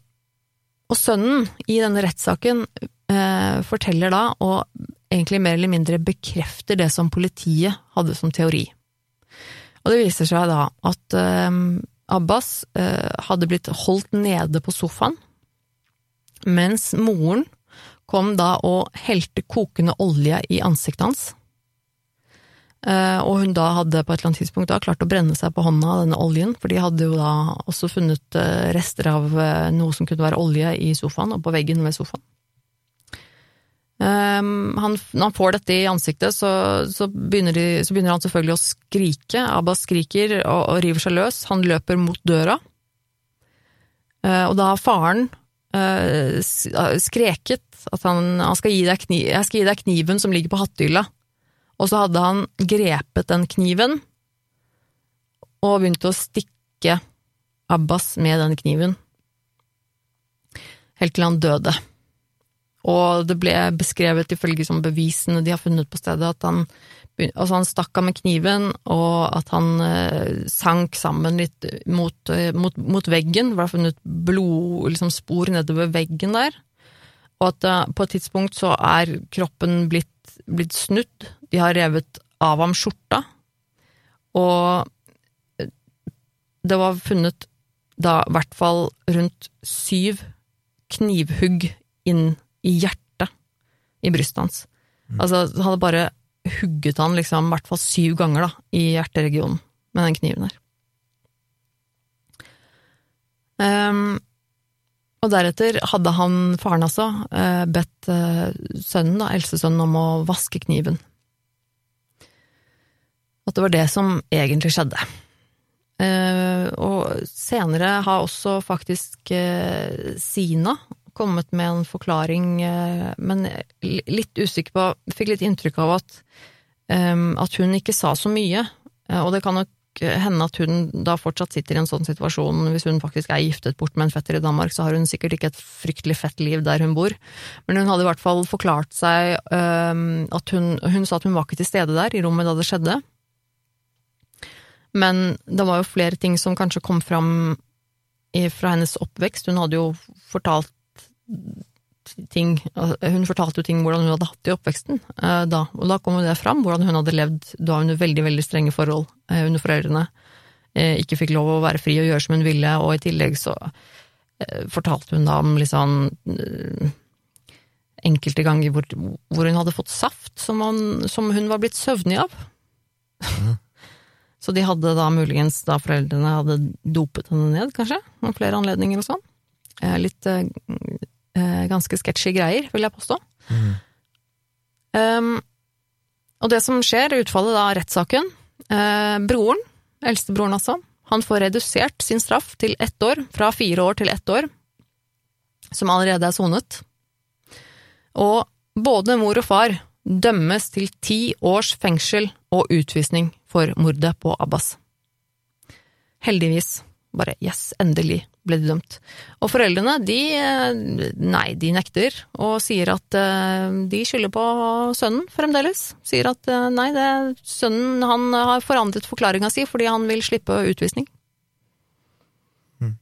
og sønnen i denne rettssaken uh, forteller da, og egentlig mer eller mindre bekrefter det som politiet hadde som teori. Og det viser seg da at eh, Abbas eh, hadde blitt holdt nede på sofaen, mens moren kom da og helte kokende olje i ansiktet hans. Eh, og hun da hadde på et eller annet tidspunkt da klart å brenne seg på hånda av denne oljen, for de hadde jo da også funnet eh, rester av noe som kunne være olje i sofaen, og på veggen ved sofaen. Um, han, når han får dette i ansiktet, så, så, begynner de, så, begynner han selvfølgelig å skrike. Abbas skriker og, og river seg løs. Han løper mot døra. Uh, og da har faren uh, skreket at han, han skal gi deg kniv, 'jeg skal gi deg kniven som ligger på hattehylla'. Og så hadde han grepet den kniven og begynt å stikke Abbas med den kniven. Helt til han døde. Og det ble beskrevet ifølge som bevisene de har funnet på stedet, at han, altså han stakk av med kniven, og at han eh, sank sammen litt mot, eh, mot, mot veggen. Det ble funnet blodspor liksom nedover veggen der. Og at eh, på et tidspunkt så er kroppen blitt, blitt snudd. De har revet av ham skjorta. Og eh, det var funnet da i hvert fall rundt syv knivhugg inn i hjertet i brystet hans. Mm. Altså, han hadde bare hugget han liksom i hvert fall syv ganger da, i hjerteregionen med den kniven der. Um, og deretter hadde han, faren altså, uh, bedt uh, sønnen, da, eldstesønnen, om å vaske kniven. At det var det som egentlig skjedde. Uh, og senere har også faktisk Sina, kommet med en forklaring, eh, men litt usikker på Fikk litt inntrykk av at, at hun ikke sa så mye. Eh, og det kan nok hende at hun da fortsatt sitter i en sånn situasjon, hvis hun faktisk er giftet bort med en fetter i Danmark, så har hun sikkert ikke et fryktelig fett liv der hun bor. Men hun hadde i hvert fall forklart seg at hun Hun sa at hun var ikke til stede der, i rommet da det skjedde. Men det var jo flere ting som kanskje kom fram fra hennes oppvekst. Hun hadde jo fortalt ting Hun fortalte jo ting hvordan hun hadde hatt det i oppveksten eh, da, og da kom jo det fram, hvordan hun hadde levd da under veldig, veldig strenge forhold eh, under foreldrene. Eh, ikke fikk lov å være fri og gjøre som hun ville, og i tillegg så fortalte hun da om sånn enkelte ganger hvor, hvor, hun hadde fått saft som, han, som hun var blitt søvnig av. Mm. Så de hadde da muligens, da foreldrene hadde dopet henne ned, kanskje, med flere anledninger og sånn. Litt eh, ganske sketchy greier, vil jeg påstå. Mm. Um, og det som skjer, utfallet av rettssaken eh, Broren, eldstebroren altså, han får redusert sin straff til ett år, fra fire år til ett år, som allerede er sonet. Og både mor og far dømmes til ti års fengsel og utvisning for mordet på Abbas. Heldigvis. Bare yes, endelig ble de dømt. Og foreldrene, de eh, nei, de nekter, og sier at eh, de skylder på sønnen fremdeles. Sier at eh, nei, det, sønnen han har forandret forklaringa si fordi han vil slippe utvisning. Mm.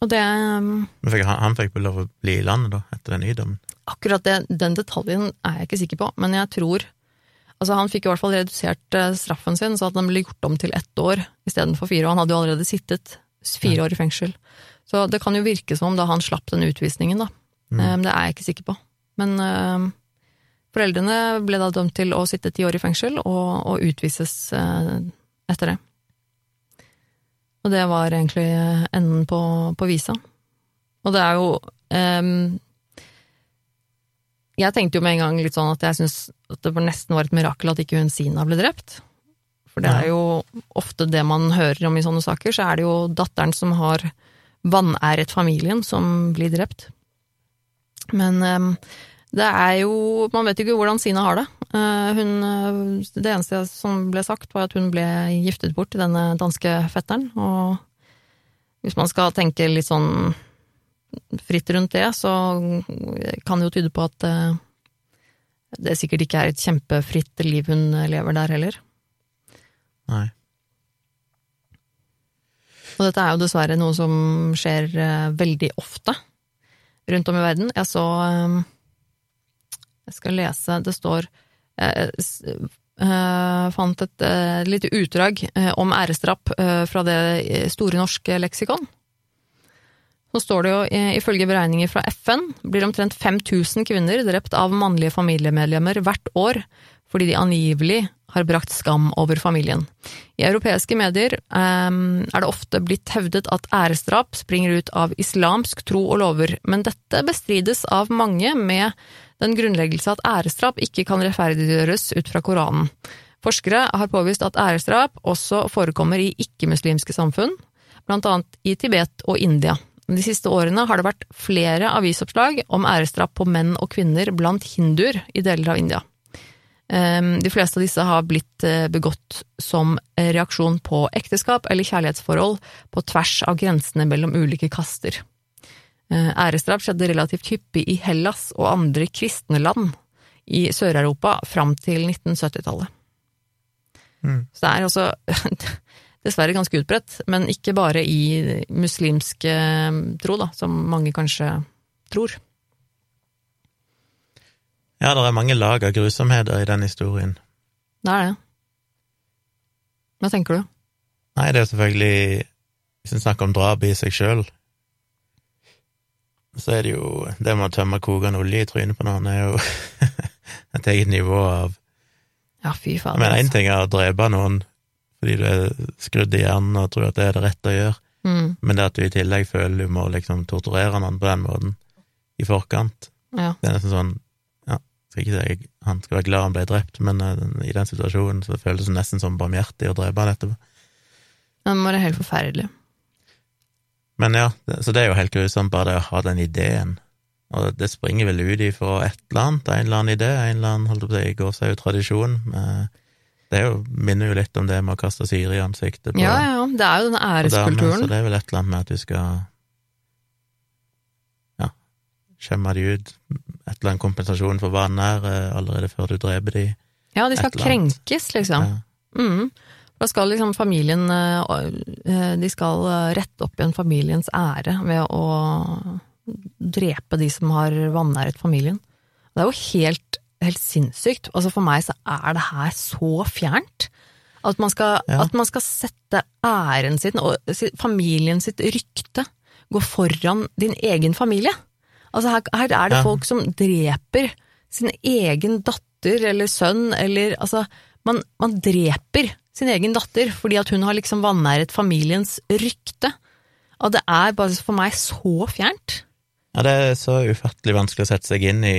Og det han, han fikk vel lov å bli i landet, da, etter den nye dommen? Akkurat det, den detaljen er jeg ikke sikker på, men jeg tror Altså, han fikk i hvert fall redusert straffen sin, så at den ble gjort om til ett år istedenfor fire, og han hadde jo allerede sittet Fire år i fengsel. Så det kan jo virke som da han slapp den utvisningen, da. Mm. Eh, det er jeg ikke sikker på. Men uh, foreldrene ble da dømt til å sitte ti år i fengsel og, og utvises uh, etter det. Og det var egentlig enden på, på visa. Og det er jo um, Jeg tenkte jo med en gang litt sånn at jeg syns at det nesten var et mirakel at ikke hun Sina ble drept. For det er jo ofte det man hører om i sånne saker, så er det jo datteren som har vanæret familien, som blir drept. Men um, det er jo Man vet jo ikke hvordan Sina har det. Uh, hun, eh, det eneste som ble sagt, var at hun ble giftet bort til denne danske fetteren. Og hvis man skal tenke litt sånn fritt rundt det, så kan det jo tyde på at uh, det sikkert ikke er et kjempefritt liv hun lever der heller. Nei. Og dette er jo dessverre noe som skjer uh, veldig ofte rundt om i verden. Jeg så um, Jeg skal lese, det står uh, Fant et lite utdrag om æresdrap fra det Store norske leksikon. Så står det jo, ifølge beregninger fra FN, blir omtrent 5000 kvinner drept av mannlige familiemedlemmer hvert år fordi de angivelig har brakt skam over familien. I europeiske medier um, er det ofte blitt hevdet at æresdrap springer ut av islamsk tro og lover, men dette bestrides av mange med den grunnleggelse at æresdrap ikke kan rettferdiggjøres ut fra Koranen. Forskere har påvist at æresdrap også forekommer i ikke-muslimske samfunn, blant annet i Tibet og India. De siste årene har det vært flere avisoppslag om æresdrap på menn og kvinner blant hinduer i deler av India. Ehm, de fleste av disse har blitt eh, begått som reaksjon på ekteskap eller kjærlighetsforhold på tvers av grensene mellom ulike kaster. Eh, æresdrap skjedde relativt hyppig i Hellas og andre kristne land i Sør-Europa fram til 1970-tallet. Mm. Så det er altså dessverre ganske utbredt, men ikke bare i muslimsk eh, tro, da, som mange kanskje tror. Ja, det er mange lag av grusomheter i den historien. Det er det. Hva tenker du? Nei, det er selvfølgelig Hvis en snakker om drap i seg sjøl, så er det jo Det med å tømme kokende olje i trynet på noen er jo et eget nivå av Ja, fy faen. Men én ting er å drepe noen fordi du er skrudd i hjernen og tror at det er det rette å gjøre, mm. men det at du i tillegg føler du må liksom torturere noen på den måten i forkant, ja. det er nesten sånn Ja, skal ikke si han skal være glad han ble drept, men uh, i den situasjonen så føles det nesten som barmhjertig å drepe han etterpå. Det må være helt forferdelig. Men ja, så det er jo helt grusomt bare det å ha den ideen. Og det springer vel ut ifra et eller annet, en eller annen idé, en eller annen, holdt på å si, jo tradisjon. Med, det jo, minner jo litt om det med å kaste syre i ansiktet på Ja, ja, det er jo den æreskulturen. Så det er vel et eller annet med at du skal ja, skjemme de ut, et eller annet kompensasjon for er, eh, allerede før du dreper de. Ja, de skal krenkes, liksom. Ja. Mm. Da skal liksom familien eh, eh, De skal rette opp igjen familiens ære ved å drepe de som har vanæret familien. Det er jo helt helt sinnssykt. Altså For meg så er det her så fjernt. At man skal, ja. at man skal sette æren sin og familien sitt rykte gå foran din egen familie. Altså her, her er det ja. folk som dreper sin egen datter eller sønn, eller altså man, man, dreper sin egen datter fordi at hun har liksom vanæret familiens rykte. Og det er bare for meg så fjernt. Ja, det er så ufattelig vanskelig å sette seg inn i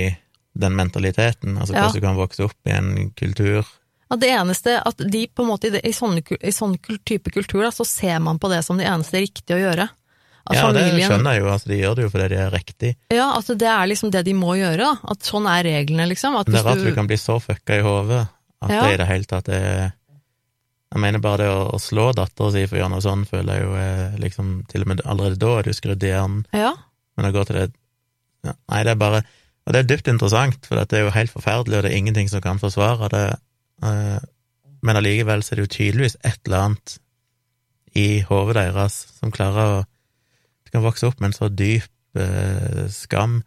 den mentaliteten, altså hvordan ja. du kan vokse opp i en kultur. Ja, det eneste at de på en måte i, sånn, i sånn type kultur, da, så ser man på det som det eneste riktige å gjøre. At ja, familien, det skjønner jeg jo, altså de gjør det jo fordi det er riktig. Ja, altså det er liksom det de må gjøre, da. At sånn er reglene, liksom. At det er rart du... du kan bli så fucka i hodet at ja. det i det hele tatt er Jeg mener bare det å, å slå dattera si for å gjøre noe sånn, føler jeg jo er liksom Til og med allerede da er du skrudd i hjernen. Ja. Men å gå til det ja, Nei, det er bare og det er dypt interessant, for det er jo helt forferdelig, og det er ingenting som kan forsvare det. Eh, men allikevel så er det jo tydeligvis et eller annet i hodet deres som klarer å kan vokse opp med en så dyp eh, skam.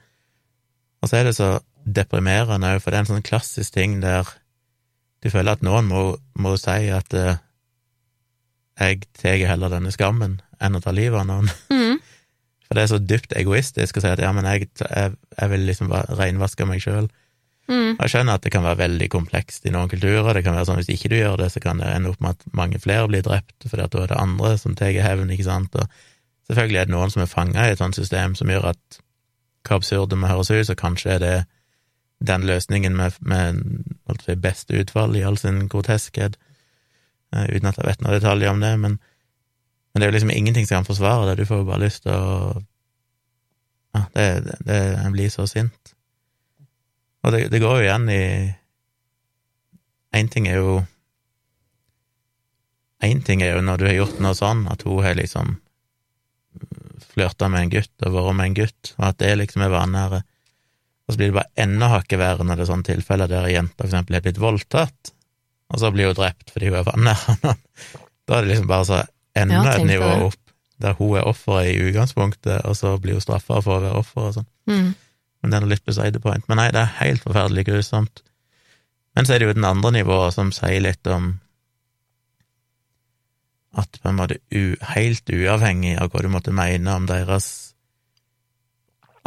Og så er det så deprimerende òg, for det er en sånn klassisk ting der du føler at noen må, må si at eh, jeg tar heller denne skammen enn å ta livet av noen. Mm. For det er så dypt egoistisk å si at ja, men jeg, jeg, jeg vil liksom reinvaske meg sjøl. Mm. Jeg skjønner at det kan være veldig komplekst i noen kulturer. Det kan være sånn Hvis ikke du gjør det, så kan det ende opp med at mange flere blir drept, fordi at da er det andre som tar hevn, ikke sant. Og selvfølgelig er det noen som er fanga i et sånt system som gjør at hva absurd det må høres ut, så kanskje er det den løsningen med, med beste utfall i all sin groteskhet, uh, uten at jeg vet noen detaljer om det. men men det er jo liksom ingenting som kan forsvare det, du får jo bare lyst til å Ja, det, det, Jeg blir så sint. Og det, det går jo igjen i Én ting er jo Én ting er jo når du har gjort noe sånn, at hun har liksom flørta med en gutt og vært med en gutt, og at det liksom er vanære. Og så blir det bare enda hakket verre når det er sånne tilfeller der ei jente for eksempel har blitt voldtatt, og så blir hun drept fordi hun er vanære. Da er det liksom bare så enda ja, et nivå opp, der hun er offeret i utgangspunktet, og så blir hun straffa for å være offer og sånn. Mm. Men det er litt beside point. Men nei, det er helt forferdelig grusomt. Men så er det jo den andre nivået som sier litt om at på en måte helt uavhengig av hva du måtte mene om deres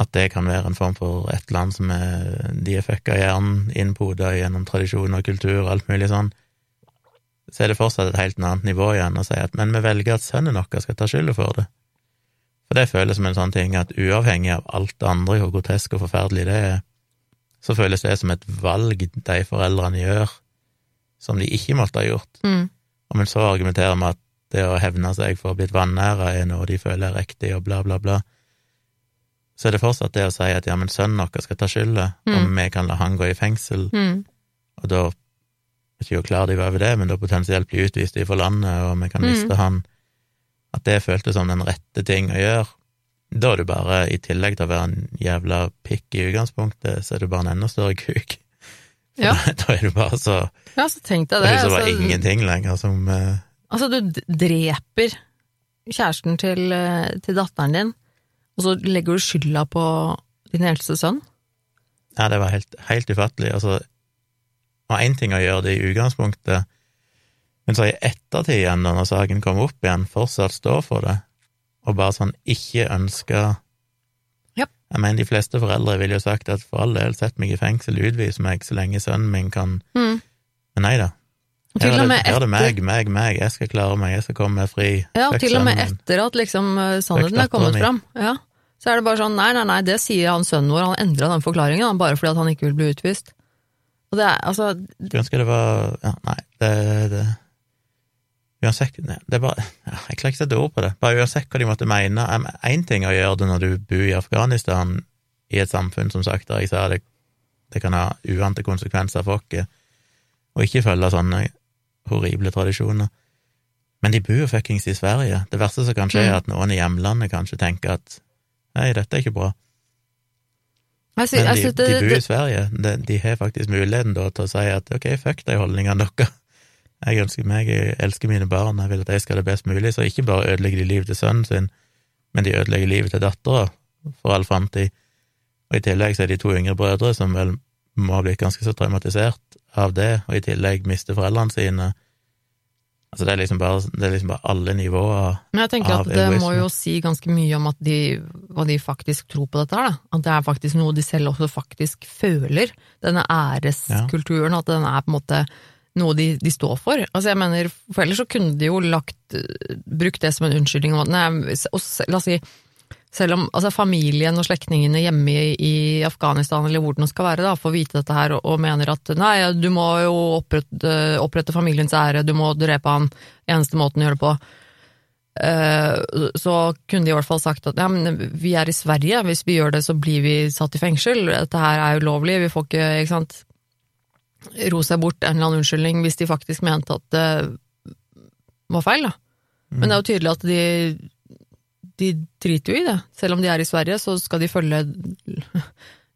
at det kan være en form for et annet som er de er fucka i hjernen, innpoda gjennom tradisjon og kultur og alt mulig sånn, så er det fortsatt et helt annet nivå igjen å si at men vi velger at sønnen vår skal ta skylda for det. For det føles som en sånn ting at uavhengig av alt det andre, hvor grotesk og forferdelig det er, så føles det som et valg de foreldrene gjør, som de ikke måtte ha gjort. Mm. Og men så argumenterer vi at det å hevne seg for å ha blitt vanæra er noe de føler er riktig, og bla, bla, bla, så er det fortsatt det å si at ja, men sønnen vår skal ta skylda, Mm. om vi kan la han gå i fengsel, Mm. og da ikke jo klar de var over det, men da potensielt bli utvist fra landet, og vi kan Mm. miste han, at det føltes som den rette ting å gjøre. Da er du bare, i tillegg til å være en jævla pikk i utgangspunktet, så er du bare en enda større kuk. For Ja. da, da er du bare så Ja, så tenkte jeg Det det. er bare altså- ingenting lenger som uh, Altså, du dreper kjæresten til, eh, til datteren din, og så legger du skylda på din eldste sønn. Ja, det var helt, helt ufattelig. Altså, var én ting å gjøre det i utgangspunktet, men så i ettertid igjen, når saken kom opp igjen, fortsatt stå for det, og bare sånn ikke ønske yep. Jeg mener, de fleste foreldre ville jo sagt at for all del, sett meg i fengsel, utvis meg så lenge sønnen min kan Mm. Men nei da. Og Her er det, her er det meg, meg, meg, jeg skal klare meg, jeg skal komme meg fri. ja, Fuck til og med etter at liksom eh, sannheten er kommet min. fram, ja, så er det bare sånn nei, nei, nei, det sier han sønnen vår, han endra den forklaringen bare fordi at han ikke vil bli utvist. Og det er altså Skulle ønske det var Ja, nei, det, det Uansett Det er bare ja, Jeg klarer ikke å sette ord på det. Bare uansett hva de måtte mene. Én ting å gjøre det når du bor i Afghanistan, i et samfunn, som sagt, der jeg sa det, det kan ha uante konsekvenser for oss, og ikke følge sånne horrible tradisjoner. Men de bor jo fuckings i Sverige. Det verste som kan skje, er Mm. at noen i hjemlandet kanskje tenker at nei, dette er ikke bra. Jeg, sy- Men de, det, de bor i Sverige. De, de har faktisk muligheten da til å si at ok, fuck de holdningene deres. Jeg ønsker meg, jeg elsker mine barn, jeg vil at de skal ha det best mulig. Så ikke bare ødelegger de livet til sønnen sin, men de ødelegger livet til dattera for all framtid. Og i tillegg så er de to yngre brødre som vel må ha blitt ganske så traumatisert av det, og i tillegg mister foreldrene sine. Altså det er liksom bare, det er liksom bare alle nivåer Men jeg tenker at det må jo si ganske mye om at de, hva de faktisk tror på dette her, da. At det er faktisk noe de selv også faktisk føler. Denne æreskulturen, at den er på en måte noe de, de står for. Altså jeg mener, for ellers så kunne de jo lagt, brukt det som en unnskyldning om at nei, og la oss si, selv om altså familien og slektningene hjemme i, Afghanistan, eller hvor det nå skal være, da, får vite dette her og, og mener at nei, du må jo opprette, opprette familiens ære, du må drepe han, eneste måten å gjøre det på. Eh, så kunne de i hvert fall sagt at ja, men vi er i Sverige, hvis vi gjør det så blir vi satt i fengsel, dette her er ulovlig, vi får ikke, ikke sant, ro seg bort en eller annen unnskyldning hvis de faktisk mente at det var feil, da. Men det er jo tydelig at de, de driter jo i det. Selv om de er i Sverige, så skal de følge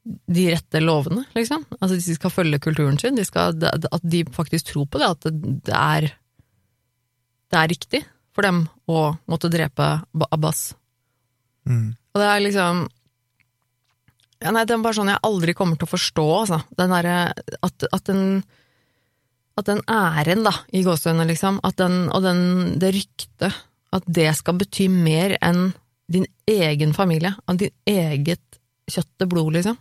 de rette lovene, liksom. Altså de skal følge kulturen sin, de skal, at de faktisk tror på det, at det er, det er riktig for dem å måtte drepe Abbas. Mm. Og det er liksom ja, Nei, det er bare sånn jeg aldri kommer til å forstå, altså. Den derre at, at den At den æren, da, i gåsehudene, liksom, at den, og den, det ryktet, at det skal bety mer enn din egen familie, av din eget kjøtt og blod, liksom.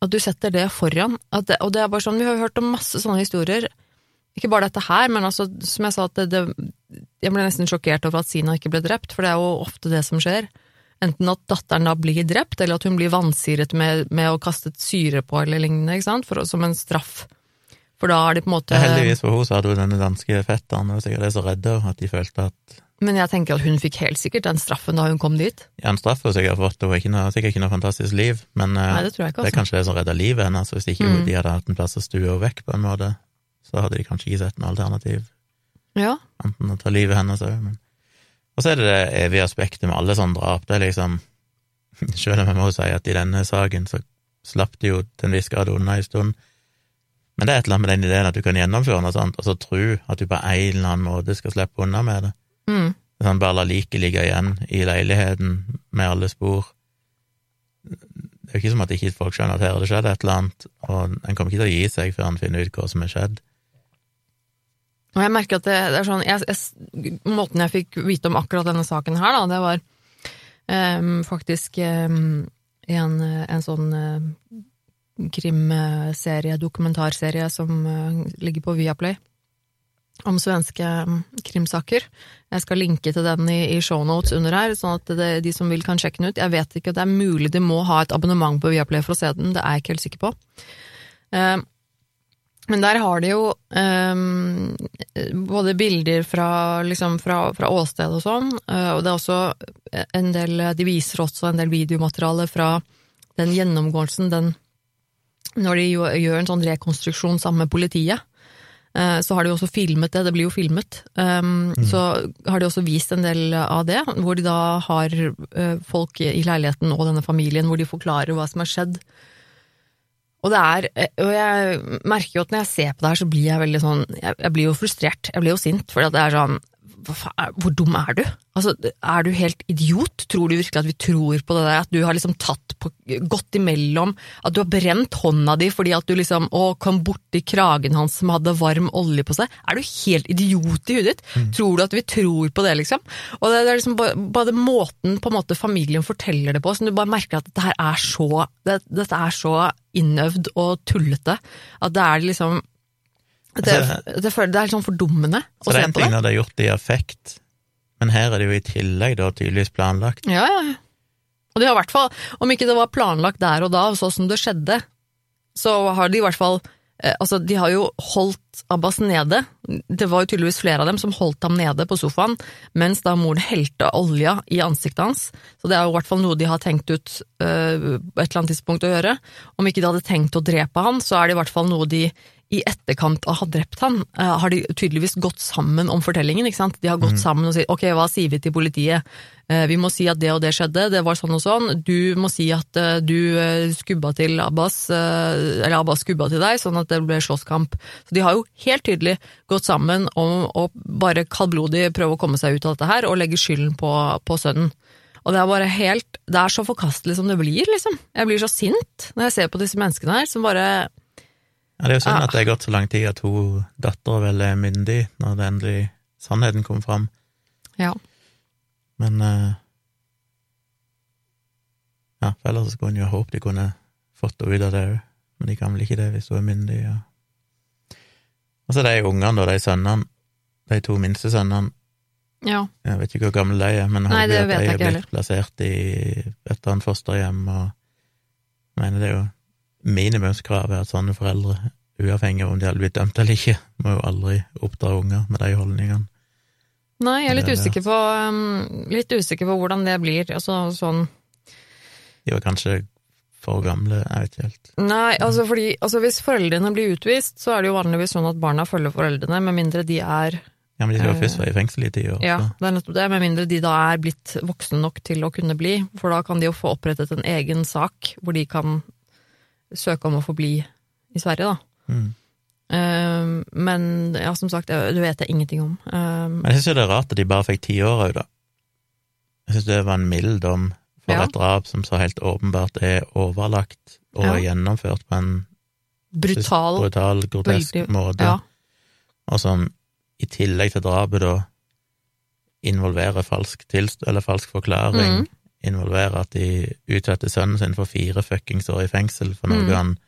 At du setter det foran. Det, og det er bare sånn, vi har hørt om masse sånne historier. Ikke bare dette her, men altså, som jeg sa, at det, det, jeg ble nesten sjokkert over at Sina ikke ble drept, for det er jo ofte det som skjer. Enten at datteren da blir drept, eller at hun blir vansiret med, med å kaste syre på eller lignende, ikke sant, For, som en straff. For da er de på en måte heldigvis for henne så hadde hun denne danske fetteren, og sikkert det så redde at de følte at Men jeg tenker at hun fikk helt sikkert den straffen da hun kom dit. Ja, en straff hun sikkert fått, hun har sikkert ikke noe fantastisk liv, men eh, Nei, det ikke, det er altså. kanskje det som redda livet hennes, hvis ikke Mm. de hadde hatt en plass å stue henne vekk på en måte, så hadde de kanskje ikke sett noe alternativ, Ja. enten å ta livet hennes òg, men Og så er det det evige aspektet med alle sånne drap, det er liksom Selv om jeg må si at i denne saken så slapp de jo til en viss grad unna en stund, men det er et eller annet med den ideen at du kan gjennomføre noe sånt, og så tro at du på en eller annen måte skal slippe unna med det. Mm. Sånn, bare la liket ligge igjen i leiligheten med alle spor. Det er jo ikke som at ikke folk skjønner at her har det skjedd et eller annet, og en kommer ikke til å gi seg før en finner ut hva som er skjedd. Og jeg merker at det, det er sånn jeg, jeg, Måten jeg fikk vite om akkurat denne saken her, da, det var um, faktisk um, en, en sånn uh, krimserie, dokumentarserie, som uh, ligger på Viaplay. Om svenske mm, krimsaker. Jeg skal linke til den i, i shownotes under her, sånn at det, de som vil kan sjekke den ut. Jeg vet ikke, det er mulig de må ha et abonnement på Viaplay for å se den, det er jeg ikke helt sikker på. Eh, men der har de jo eh, både bilder fra, liksom fra, fra åsted og sånn, eh, og det er også en del De viser også en del videomateriale fra den gjennomgåelsen, den Når de gjør, en sånn rekonstruksjon sammen med politiet, så har de også filmet det, det blir jo filmet. Um, mm. Så har de også vist en del av det, hvor de da har uh, folk i leiligheten og denne familien, hvor de forklarer hva som har skjedd. Og det er, og jeg merker jo at når jeg ser på det her, så blir jeg veldig sånn Jeg, jeg blir jo frustrert, jeg blir jo sint, for det er sånn hvor dum er du? Altså, er du helt idiot? Tror du virkelig at vi tror på det der? At du har liksom tatt på, gått imellom, at du har brent hånda di fordi at du liksom å, kom borti kragen hans som hadde varm olje på seg? Er du helt idiot i huet ditt? Mm. Tror du at vi tror på det, liksom? Og det, det er liksom bare, bare, måten på en måte familien forteller det på, som du bare merker at dette her er så det, Dette er så innøvd og tullete at det er liksom det, altså, det, det, det er litt sånn fordummende å se på det. Så det er en ting når det er gjort i affekt, men her er det jo i tillegg da tydeligvis planlagt. Ja, ja. Og de har i hvert fall, om ikke det var planlagt der og da, sånn som det skjedde, så har de i hvert fall eh, Altså, de har jo holdt Abbas nede. Det var jo tydeligvis flere av dem som holdt ham nede på sofaen, mens da moren helte olja i ansiktet hans. Så det er jo i hvert fall noe de har tenkt ut uh, et eller annet tidspunkt å gjøre. Om ikke de hadde tenkt å drepe han, så er det i hvert fall noe de i etterkant av å ha drept han, uh, har de tydeligvis gått sammen om fortellingen. ikke sant? De har gått mm. sammen og sier ok, hva sier vi til politiet? Uh, vi må si at det og det skjedde, det var sånn og sånn. Du må si at uh, du skubba til Abbas, eller Abbas skubba til deg, sånn at det ble slåsskamp. Så de har jo helt tydelig gått sammen om å bare kaldblodig prøve å komme seg ut av dette her, og legge skylden på, på sønnen. Og det er bare helt Det er så forkastelig som det blir, liksom. Jeg blir så sint når jeg ser på disse menneskene her, som bare ja, det er jo synd at det har gått så lang tid at hun dattera vel er myndig, når det endelig sannheten kom fram. Ja. Men uh, Ja, for ellers skulle hun jo håpe de kunne fått henne ut av det òg, men de kan vel ikke det hvis hun er myndig. Ja. Og så de ungene, da, de sønnene, de to minste sønnene. Ja. Jeg vet ikke hvor gamle de er, men Nei, at de er blitt plassert i et eller annet fosterhjem, og jeg mener det er jo minimumskravet er at sånne foreldre, uavhengig av om de hadde blitt dømt eller ikke, må jo aldri oppdra unger med de holdningene. Nei, jeg er litt usikker på, um, litt usikker på hvordan det blir. Altså sånn De var kanskje for gamle, jeg vet ikke helt. Nei, altså fordi altså hvis foreldrene blir utvist, så er det jo vanligvis sånn at barna følger foreldrene, med mindre de er Ja, men de skal jo først være i fengsel i ti år. Ja, det er nettopp det, med mindre de da er blitt voksne nok til å kunne bli, for da kan de jo få opprettet en egen sak hvor de kan søke om å få bli i Sverige, da. Mm. Uh, men ja, som sagt, det vet jeg ingenting om. Uh, men jeg syns jo det er rart at de bare fikk ti år òg, da. Jeg syns det var en mild dom for ja. et drap som så helt åpenbart er overlagt og ja. gjennomført på en brutal, brutal grotesk veldig, måte, ja. og som i tillegg til drapet da involverer falsk tilst eller falsk forklaring, mm involvere at de utsatte sønnen sin for fire fuckings år i fengsel for noe mm. han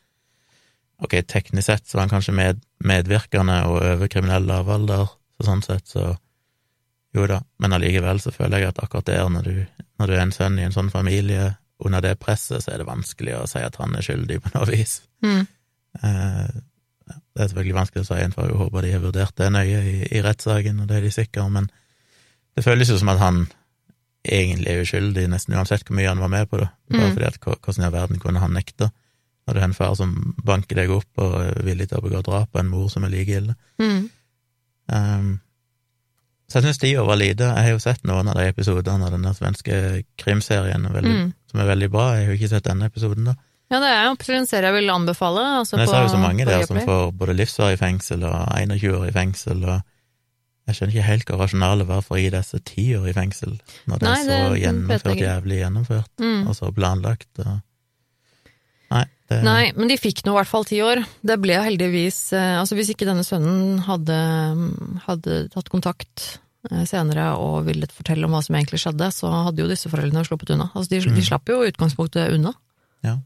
Ok, teknisk sett så var han kanskje med, medvirkende og over kriminell lavalder, så sånn sett så Jo da, men allikevel så føler jeg at akkurat der, når du, når du er en sønn i en sånn familie, under det presset, så er det vanskelig å si at han er skyldig på noe vis. Mm. Eh, det er selvfølgelig vanskelig å si, for jeg håper de har vurdert det nøye i, i rettssaken, og det er de sikre, men det føles jo som at han egentlig er uskyldig, nesten uansett hvor mye han var med på det. Bare mm. fordi at hvordan i all verden kunne han nekte, når du har en far som banker deg opp og er villig til å begå drap på en mor som er like ille. Mm. Um, så jeg syns de var lite. Jeg har jo sett noen av de episodene av denne svenske krimserien veldig, mm. som er veldig bra. Jeg har jo ikke sett denne episoden, da. Ja, det er jo en serie jeg vil anbefale. Altså Men jeg sa jo så mange der som får både livsvarig fengsel og 21 år i fengsel, og jeg skjønner ikke helt hva rasjonalet var for å gi disse ti år i fengsel, når det Nei, er så gjennomført, jævlig gjennomført, mm. og så planlagt. Og... Nei, det... Nei, men de fikk nå i hvert fall ti år. Det ble heldigvis eh, Altså, hvis ikke denne sønnen hadde, hadde tatt kontakt eh, senere og villet fortelle om hva som egentlig skjedde, så hadde jo disse foreldrene sluppet unna. Altså, de, mm. de slapp jo utgangspunktet unna. Ja.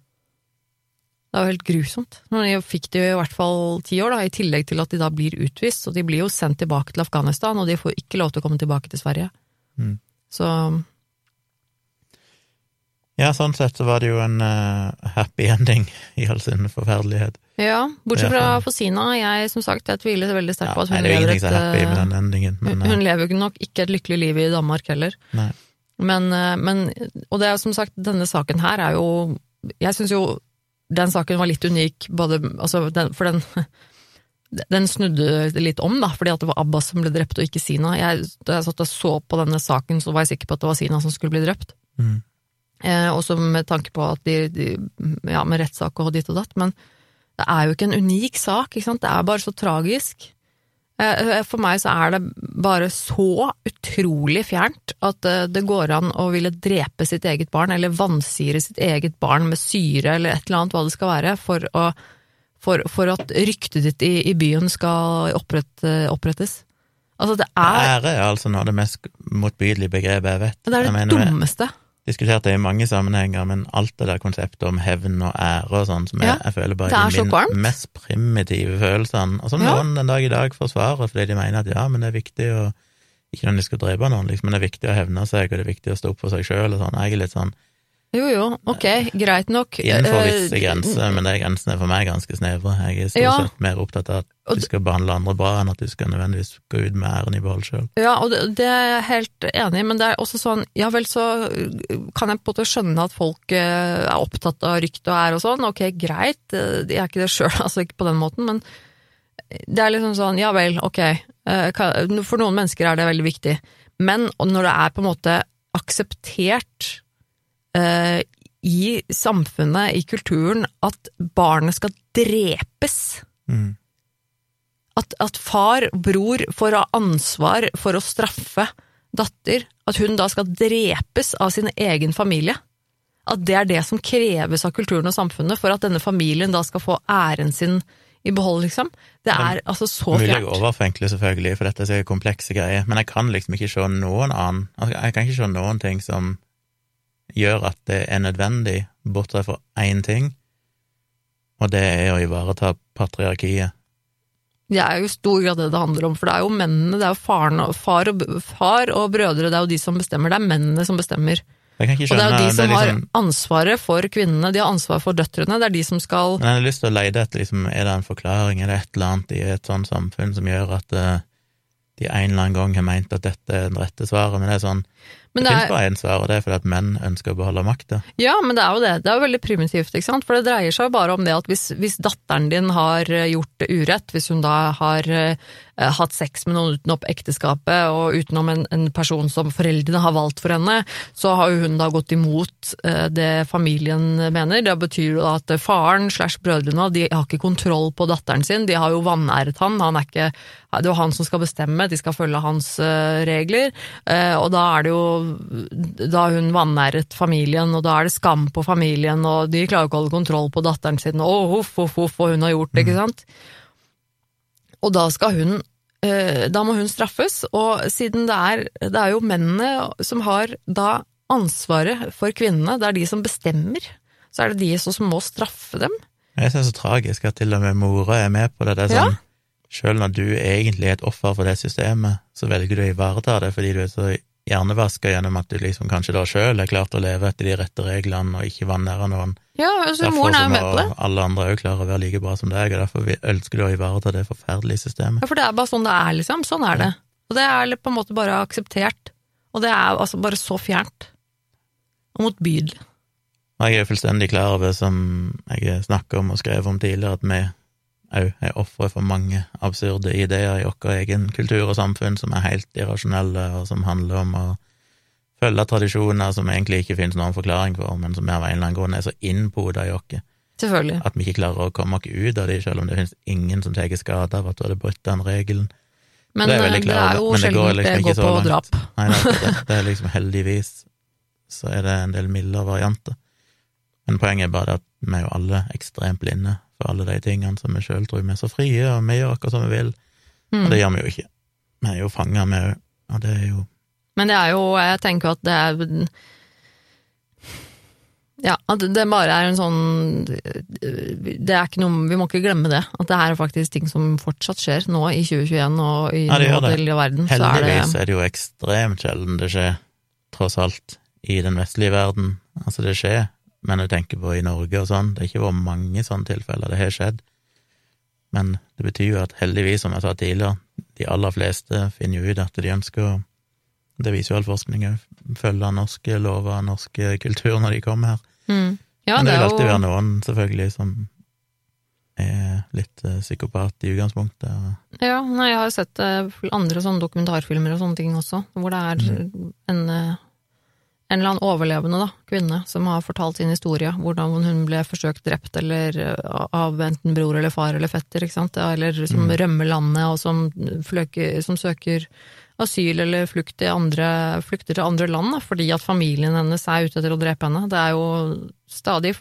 Det er jo helt grusomt. De fikk det i hvert fall ti år, da, i tillegg til at de da blir utvist. Og de blir jo sendt tilbake til Afghanistan, og de får ikke lov til å komme tilbake til Sverige. Mm. Så Ja, sånn sett så var det jo en uh, happy ending i all sin forferdelighet. ja, bortsett fra. Fosina. Jeg, som sagt, jeg tviler veldig sterkt på at hun er lever er happy med et den endingen, Hun, men eh, hun lever nok ikke et lykkelig liv i Danmark heller. Men, eh, men Og det er som sagt, denne saken her er jo Jeg syns jo den saken var litt unik, både altså den, For den den snudde litt om, da, fordi det var Abbas som ble drept og ikke Sina. Jeg, da jeg satt og så på denne saken, så var jeg sikker på at det var Sina som skulle bli drept. Mm. Eh, også med tanke på at de, de Ja, med rettssak og ditt og datt. Men det er jo ikke en unik sak, ikke sant. Det er bare så tragisk. Eh, For meg så er det bare så utrolig fjernt at eh, det går an å ville drepe sitt eget barn, eller vansire sitt eget barn med syre, eller et eller annet hva det skal være, for, å, for, for at ryktet ditt i, i byen skal opprette, opprettes. Altså, det er, Ære er altså noe av det mest motbydelige begrepet jeg vet. det, er det dummeste. vi dummeste. diskuterte det i mange sammenhenger, men alt det der konseptet om hevn og ære og sånn, som jeg, Ja, jeg føler bare er de min mest primitive følelsene, og som Ja. noen den dag i dag forsvarer, fordi de mener at ja, men det er viktig å ikke når de skal drepe noen, liksom, men det er viktig å hevne seg, og det er viktig å stå opp for seg sjøl og sånn. Jeg er litt sånn Jo, jo, ok, greit nok. innenfor Eh, visse grenser, men de grensene er for meg ganske snevre. Jeg er stort Ja. sett mer opptatt av Og at du skal behandle andre bra, enn at du skal nødvendigvis gå ut med æren i behold sjøl. Ja, og det, det er jeg helt enig i, men det er også sånn, ja vel så øh, kan jeg på en måte skjønne at folk øh, er opptatt av rykte og ære og sånn, ok, greit, øh, jeg er ikke det sjøl, altså ikke på den måten, men det er liksom sånn, ja vel, ok, for noen mennesker er det veldig viktig, men når det er på en måte akseptert øh, i samfunnet, i kulturen, at barnet skal drepes, Mm. At, at far, bror, får ha ansvar for å straffe datter, at hun da skal drepes av sin egen familie. At det er det som kreves av kulturen og samfunnet for at denne familien da skal få æren sin i behold, liksom. Det er altså så Mulig jeg fjernt. overforenkler, selvfølgelig, for dette er komplekse greier, men jeg kan liksom ikke se noen annen altså, Jeg kan ikke se noen ting som gjør at det er nødvendig, bortsett fra én ting, og det er å ivareta patriarkiet. Det er jo i stor grad det det handler om, for det er jo mennene, det er jo faren far, og, far og brødre, det er jo de som bestemmer. Det er mennene som bestemmer. Ikke Og det er jo de som har liksom, ansvaret for kvinnene, de har ansvar for døtrene, det er de som skal Men jeg har lyst til å leide etter liksom, er det en forklaring, er det et eller annet i et sånt samfunn som gjør at uh, de en eller annen gang har meint at dette er det rette svaret, men det er sånn Men Det det finnes er, bare én svar, og det er fordi at menn ønsker å beholde makta. ja, men det er jo det. Det er jo veldig primitivt, ikke sant. For det dreier seg jo bare om det at hvis, hvis datteren din har eh, gjort urett, hvis hun da har eh, hatt sex med noen utenom ekteskapet og utenom en, en person som foreldrene har valgt for henne, så har jo hun da gått imot eh, det familien mener. Det betyr jo at faren slash brødrene de har ikke kontroll på datteren sin, de har jo vanæret han. han er ikke, det er han som skal bestemme, de skal følge hans eh, regler. Eh, og da er det jo Da hun vanæret familien, og da er det skam på familien, og de klarer ikke å holde kontroll på datteren sin, og huff, huff, huff, og hun har gjort det, ikke sant? Og da skal hun eh, Da må hun straffes, og siden det er Det er jo mennene som har da ansvaret for kvinnene, det er de som bestemmer, så er det de som må straffe dem. Jeg synes det er så tragisk at til og med mora er med på det. Det er Ja. sånn, Selv når du egentlig er et offer for det systemet, så velger du å ivareta det fordi du er så hjernevaska gjennom at du liksom kanskje da sjøl er klart å leve etter de rette reglene og ikke vanære noen. Ja, altså Derfor er så må alle andre òg klare å være like bra som deg, og derfor vi- ønsker du å ivareta det forferdelige systemet. Ja, for det er bare sånn det er, liksom. Sånn er det. Og det er på en måte bare akseptert. Og det er altså bare så fjernt. Og motbydelig. Jeg er fullstendig klar over, som jeg snakket om og skrev om tidligere, at vi òg er ofre for mange absurde ideer i vår egen kultur og samfunn som er helt irrasjonelle, og som handler om å følge tradisjoner som egentlig ikke finnes noen forklaring for, men som av en eller annen grunn er så innpoda i oss at vi ikke klarer å komme oss ut av det, selv om det finnes ingen som tar skade av at du hadde brutt den regelen. Men Det er eh, det er jo det går liksom det går på drap. Nei, det er det. Det er liksom heldigvis så er det en del mildere varianter. Men poenget er bare at vi er jo alle ekstremt blinde for alle de tingene som vi sjøl tror vi er så frie, og vi gjør akkurat som vi vil. Og Mm. det gjør vi jo ikke. Vi er jo fanga, vi òg. Og det er jo Men det er jo, jeg tenker at det er Ja, at det bare er en sånn Det er ikke noe Vi må ikke glemme det. At det her er faktisk ting som fortsatt skjer nå i 2021 og i Ja, del av verden. Så er Heldigvis det er det jo ekstremt sjelden det skjer, tross alt, i den vestlige verden. Altså, det skjer, men jeg tenker på i Norge og sånn, det har ikke vært mange sånne tilfeller, det har skjedd. Men det betyr jo at heldigvis, som jeg sa tidligere, de aller fleste finner jo ut at de ønsker å Det viser jo all forskning òg, følge norske lover, norsk kultur når de kommer her. mm. Ja, Men det det vil alltid jo være noen, selvfølgelig, som er litt eh, psykopat i utgangspunktet. Ja, nei, jeg har jo sett eh, andre sånne dokumentarfilmer og sånne ting også, hvor det er Mm. en, eh, en eller annen overlevende da, kvinne som har fortalt sin historie, hvordan hun ble forsøkt drept eller eh, av enten bror eller far eller fetter, ikke sant, eller som Mm. rømmer landet og som, fløker, som søker asyl eller flukt til andre, flukter til andre land, da, fordi at familien hennes er ute etter å drepe henne. Det er jo stadig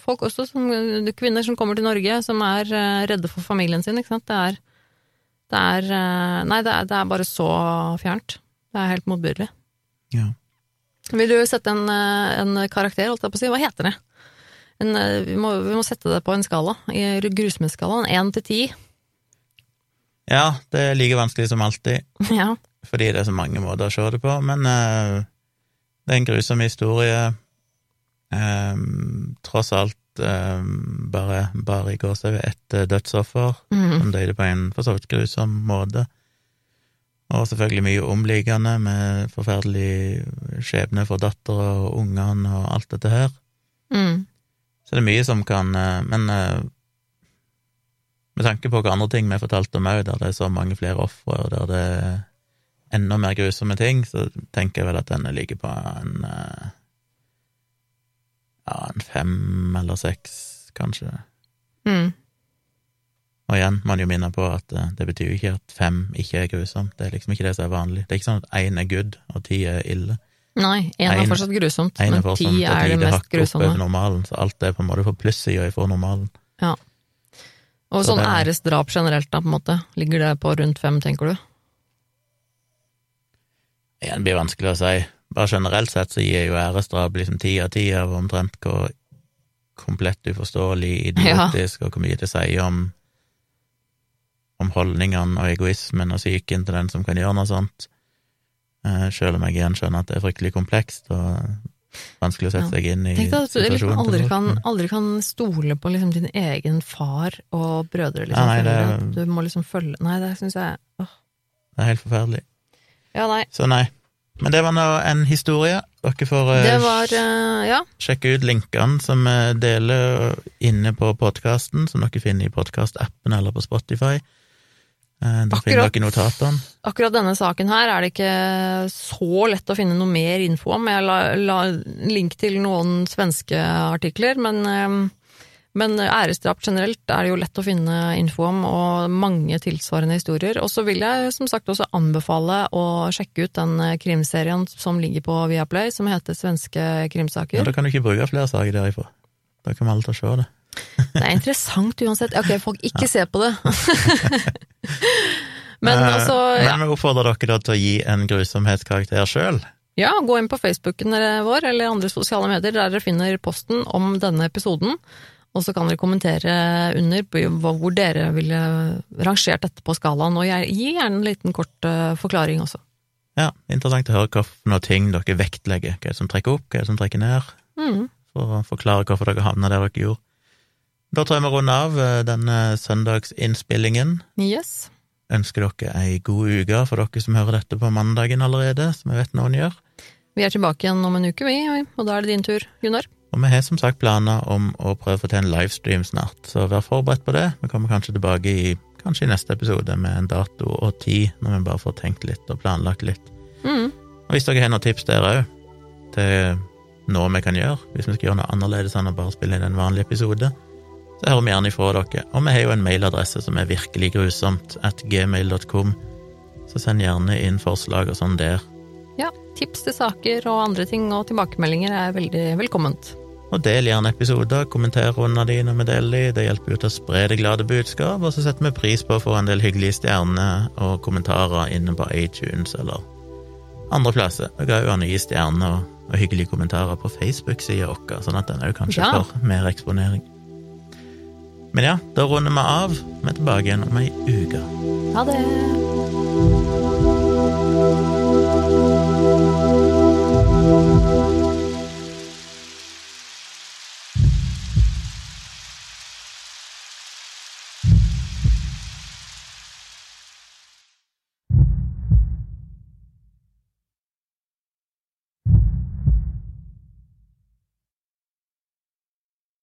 folk også, som, kvinner som kommer til Norge, som er eh, redde for familien sin, ikke sant. Det er, det er eh, Nei, det er, det er bare så fjernt. Det er helt motbydelig. Ja. Vil du sette en, eh, en karakter, holdt jeg på å si? Hva heter det? En, eh, vi, må, vi må sette det på en skala, i grusomhetsskalaen. Én til ti. ja, det er like vanskelig som alltid. Ja. fordi det er så mange måter å se det på, men uh, det er en grusom historie. Um, tross alt um, bare, bare i gåsehudet ett dødsoffer, mm. som døde på en for så vidt grusom måte. Og selvfølgelig mye omliggende, med forferdelig skjebne for dattera og ungene og alt dette her. Mm. Så det er mye som kan eh, Men eh, med tanke på hva andre ting vi fortalte om òg, der det er så mange flere ofre, og der det er enda mer grusomme ting, så tenker jeg vel at denne ligger på en eh, Ja, en fem eller seks, kanskje. Mm. Og igjen må man jo minne på at eh, det betyr jo ikke at fem ikke er grusomt. Det er liksom ikke det som er vanlig. Det er ikke sånn at én er good og ti er ille. Nei, én er fortsatt grusomt, en, er men ti er det mest grusomme. normalen, så alt er på en måte på plussida ifra normalen. Ja. Og Så sånn det- æresdrap generelt, da, på en måte. Ligger det på rundt fem, tenker du? Det blir vanskelig å si. Bare generelt sett så gir jo æresdrap liksom ti av ti av omtrent hvor komplett uforståelig, idiotisk, og hvor mye det sier om om holdningene og egoismen og psyken til den som kan gjøre noe sånt. Eh, selv om jeg igjen skjønner at det er fryktelig komplekst og vanskelig å sette seg inn i Tenk deg at du liksom aldri kan, aldri kan stole på liksom din egen far og brødre, liksom. Ja, nei, det-. Du må liksom følge Nei, det syns jeg åh. Det er helt forferdelig. Ja, nei. Så nei. Men det var nå en historie. Dere får eh, var uh, Ja. sjekke ut linkene som vi deler inne på podkasten, som dere finner i podkastappen eller på Spotify. Eh, Der finner dere notatene. Akkurat denne saken her er det ikke så lett å finne noe mer info om. Jeg la, la link til noen svenske artikler, men, eh, men æresdrap generelt er det jo lett å finne info om, og mange tilsvarende historier. Og så vil jeg som sagt også anbefale å sjekke ut den eh, krimserien som ligger på Viaplay, som heter Svenske Ja, krimsaker. Da kan du ikke bruke flere saker derifra. Da kan vi alle ta se det. Det er interessant uansett. Ok, folk, ikke se på det. men Eh, altså, ja. Men vi oppfordrer dere da til å gi en grusomhetskarakter sjøl. Ja, gå inn på Facebooken vår eller andre sosiale medier der dere finner posten om denne episoden, og så kan dere kommentere under hvor dere ville rangert dette på skalaen, og gi gjerne en liten kort eh, forklaring også. Ja, interessant å høre hva ting dere vektlegger. Hva er det som trekker opp, hva er det som trekker ned? Mm. For å forklare hvorfor dere havna der dere gjorde. Da tror jeg vi runder av eh, denne søndagsinnspillingen. Yes. Ønsker dere ei god uke for dere som hører dette på mandagen allerede, som jeg vet noen gjør. Vi er tilbake igjen om en uke, vi, og da er det din tur, Gunnar. Og vi har som sagt planer om å prøve å få til en livestream snart, så vær forberedt på det. Vi kommer kanskje tilbake i, kanskje i neste episode med en dato og tid, når vi bare får tenkt litt og planlagt litt. Mm. Og hvis dere har noen tips der òg, til noe vi kan gjøre, hvis vi skal gjøre noe annerledes enn å bare spille inn en vanlig episode, så hører vi gjerne ifra dere. Og vi har jo en mailadresse som er virkelig grusomt, at gmail.com, så send gjerne inn forslag og sånn der. Ja, tips til saker og andre ting og tilbakemeldinger er veldig velkomment. Og del gjerne episoder, kommenter under de når vi deler de, det hjelper jo til å spre det glade budskap, og så setter vi pris på å få en del hyggelige stjerner og kommentarer inne på iTunes eller andre plasser. Det går jo å gi stjerner og og hyggelige kommentarer på Facebook-sida vår, sånn at den òg kanskje Ja. får mer eksponering. Men ja, da runder vi av. Vi er tilbake igjen om ei uke. Ha det!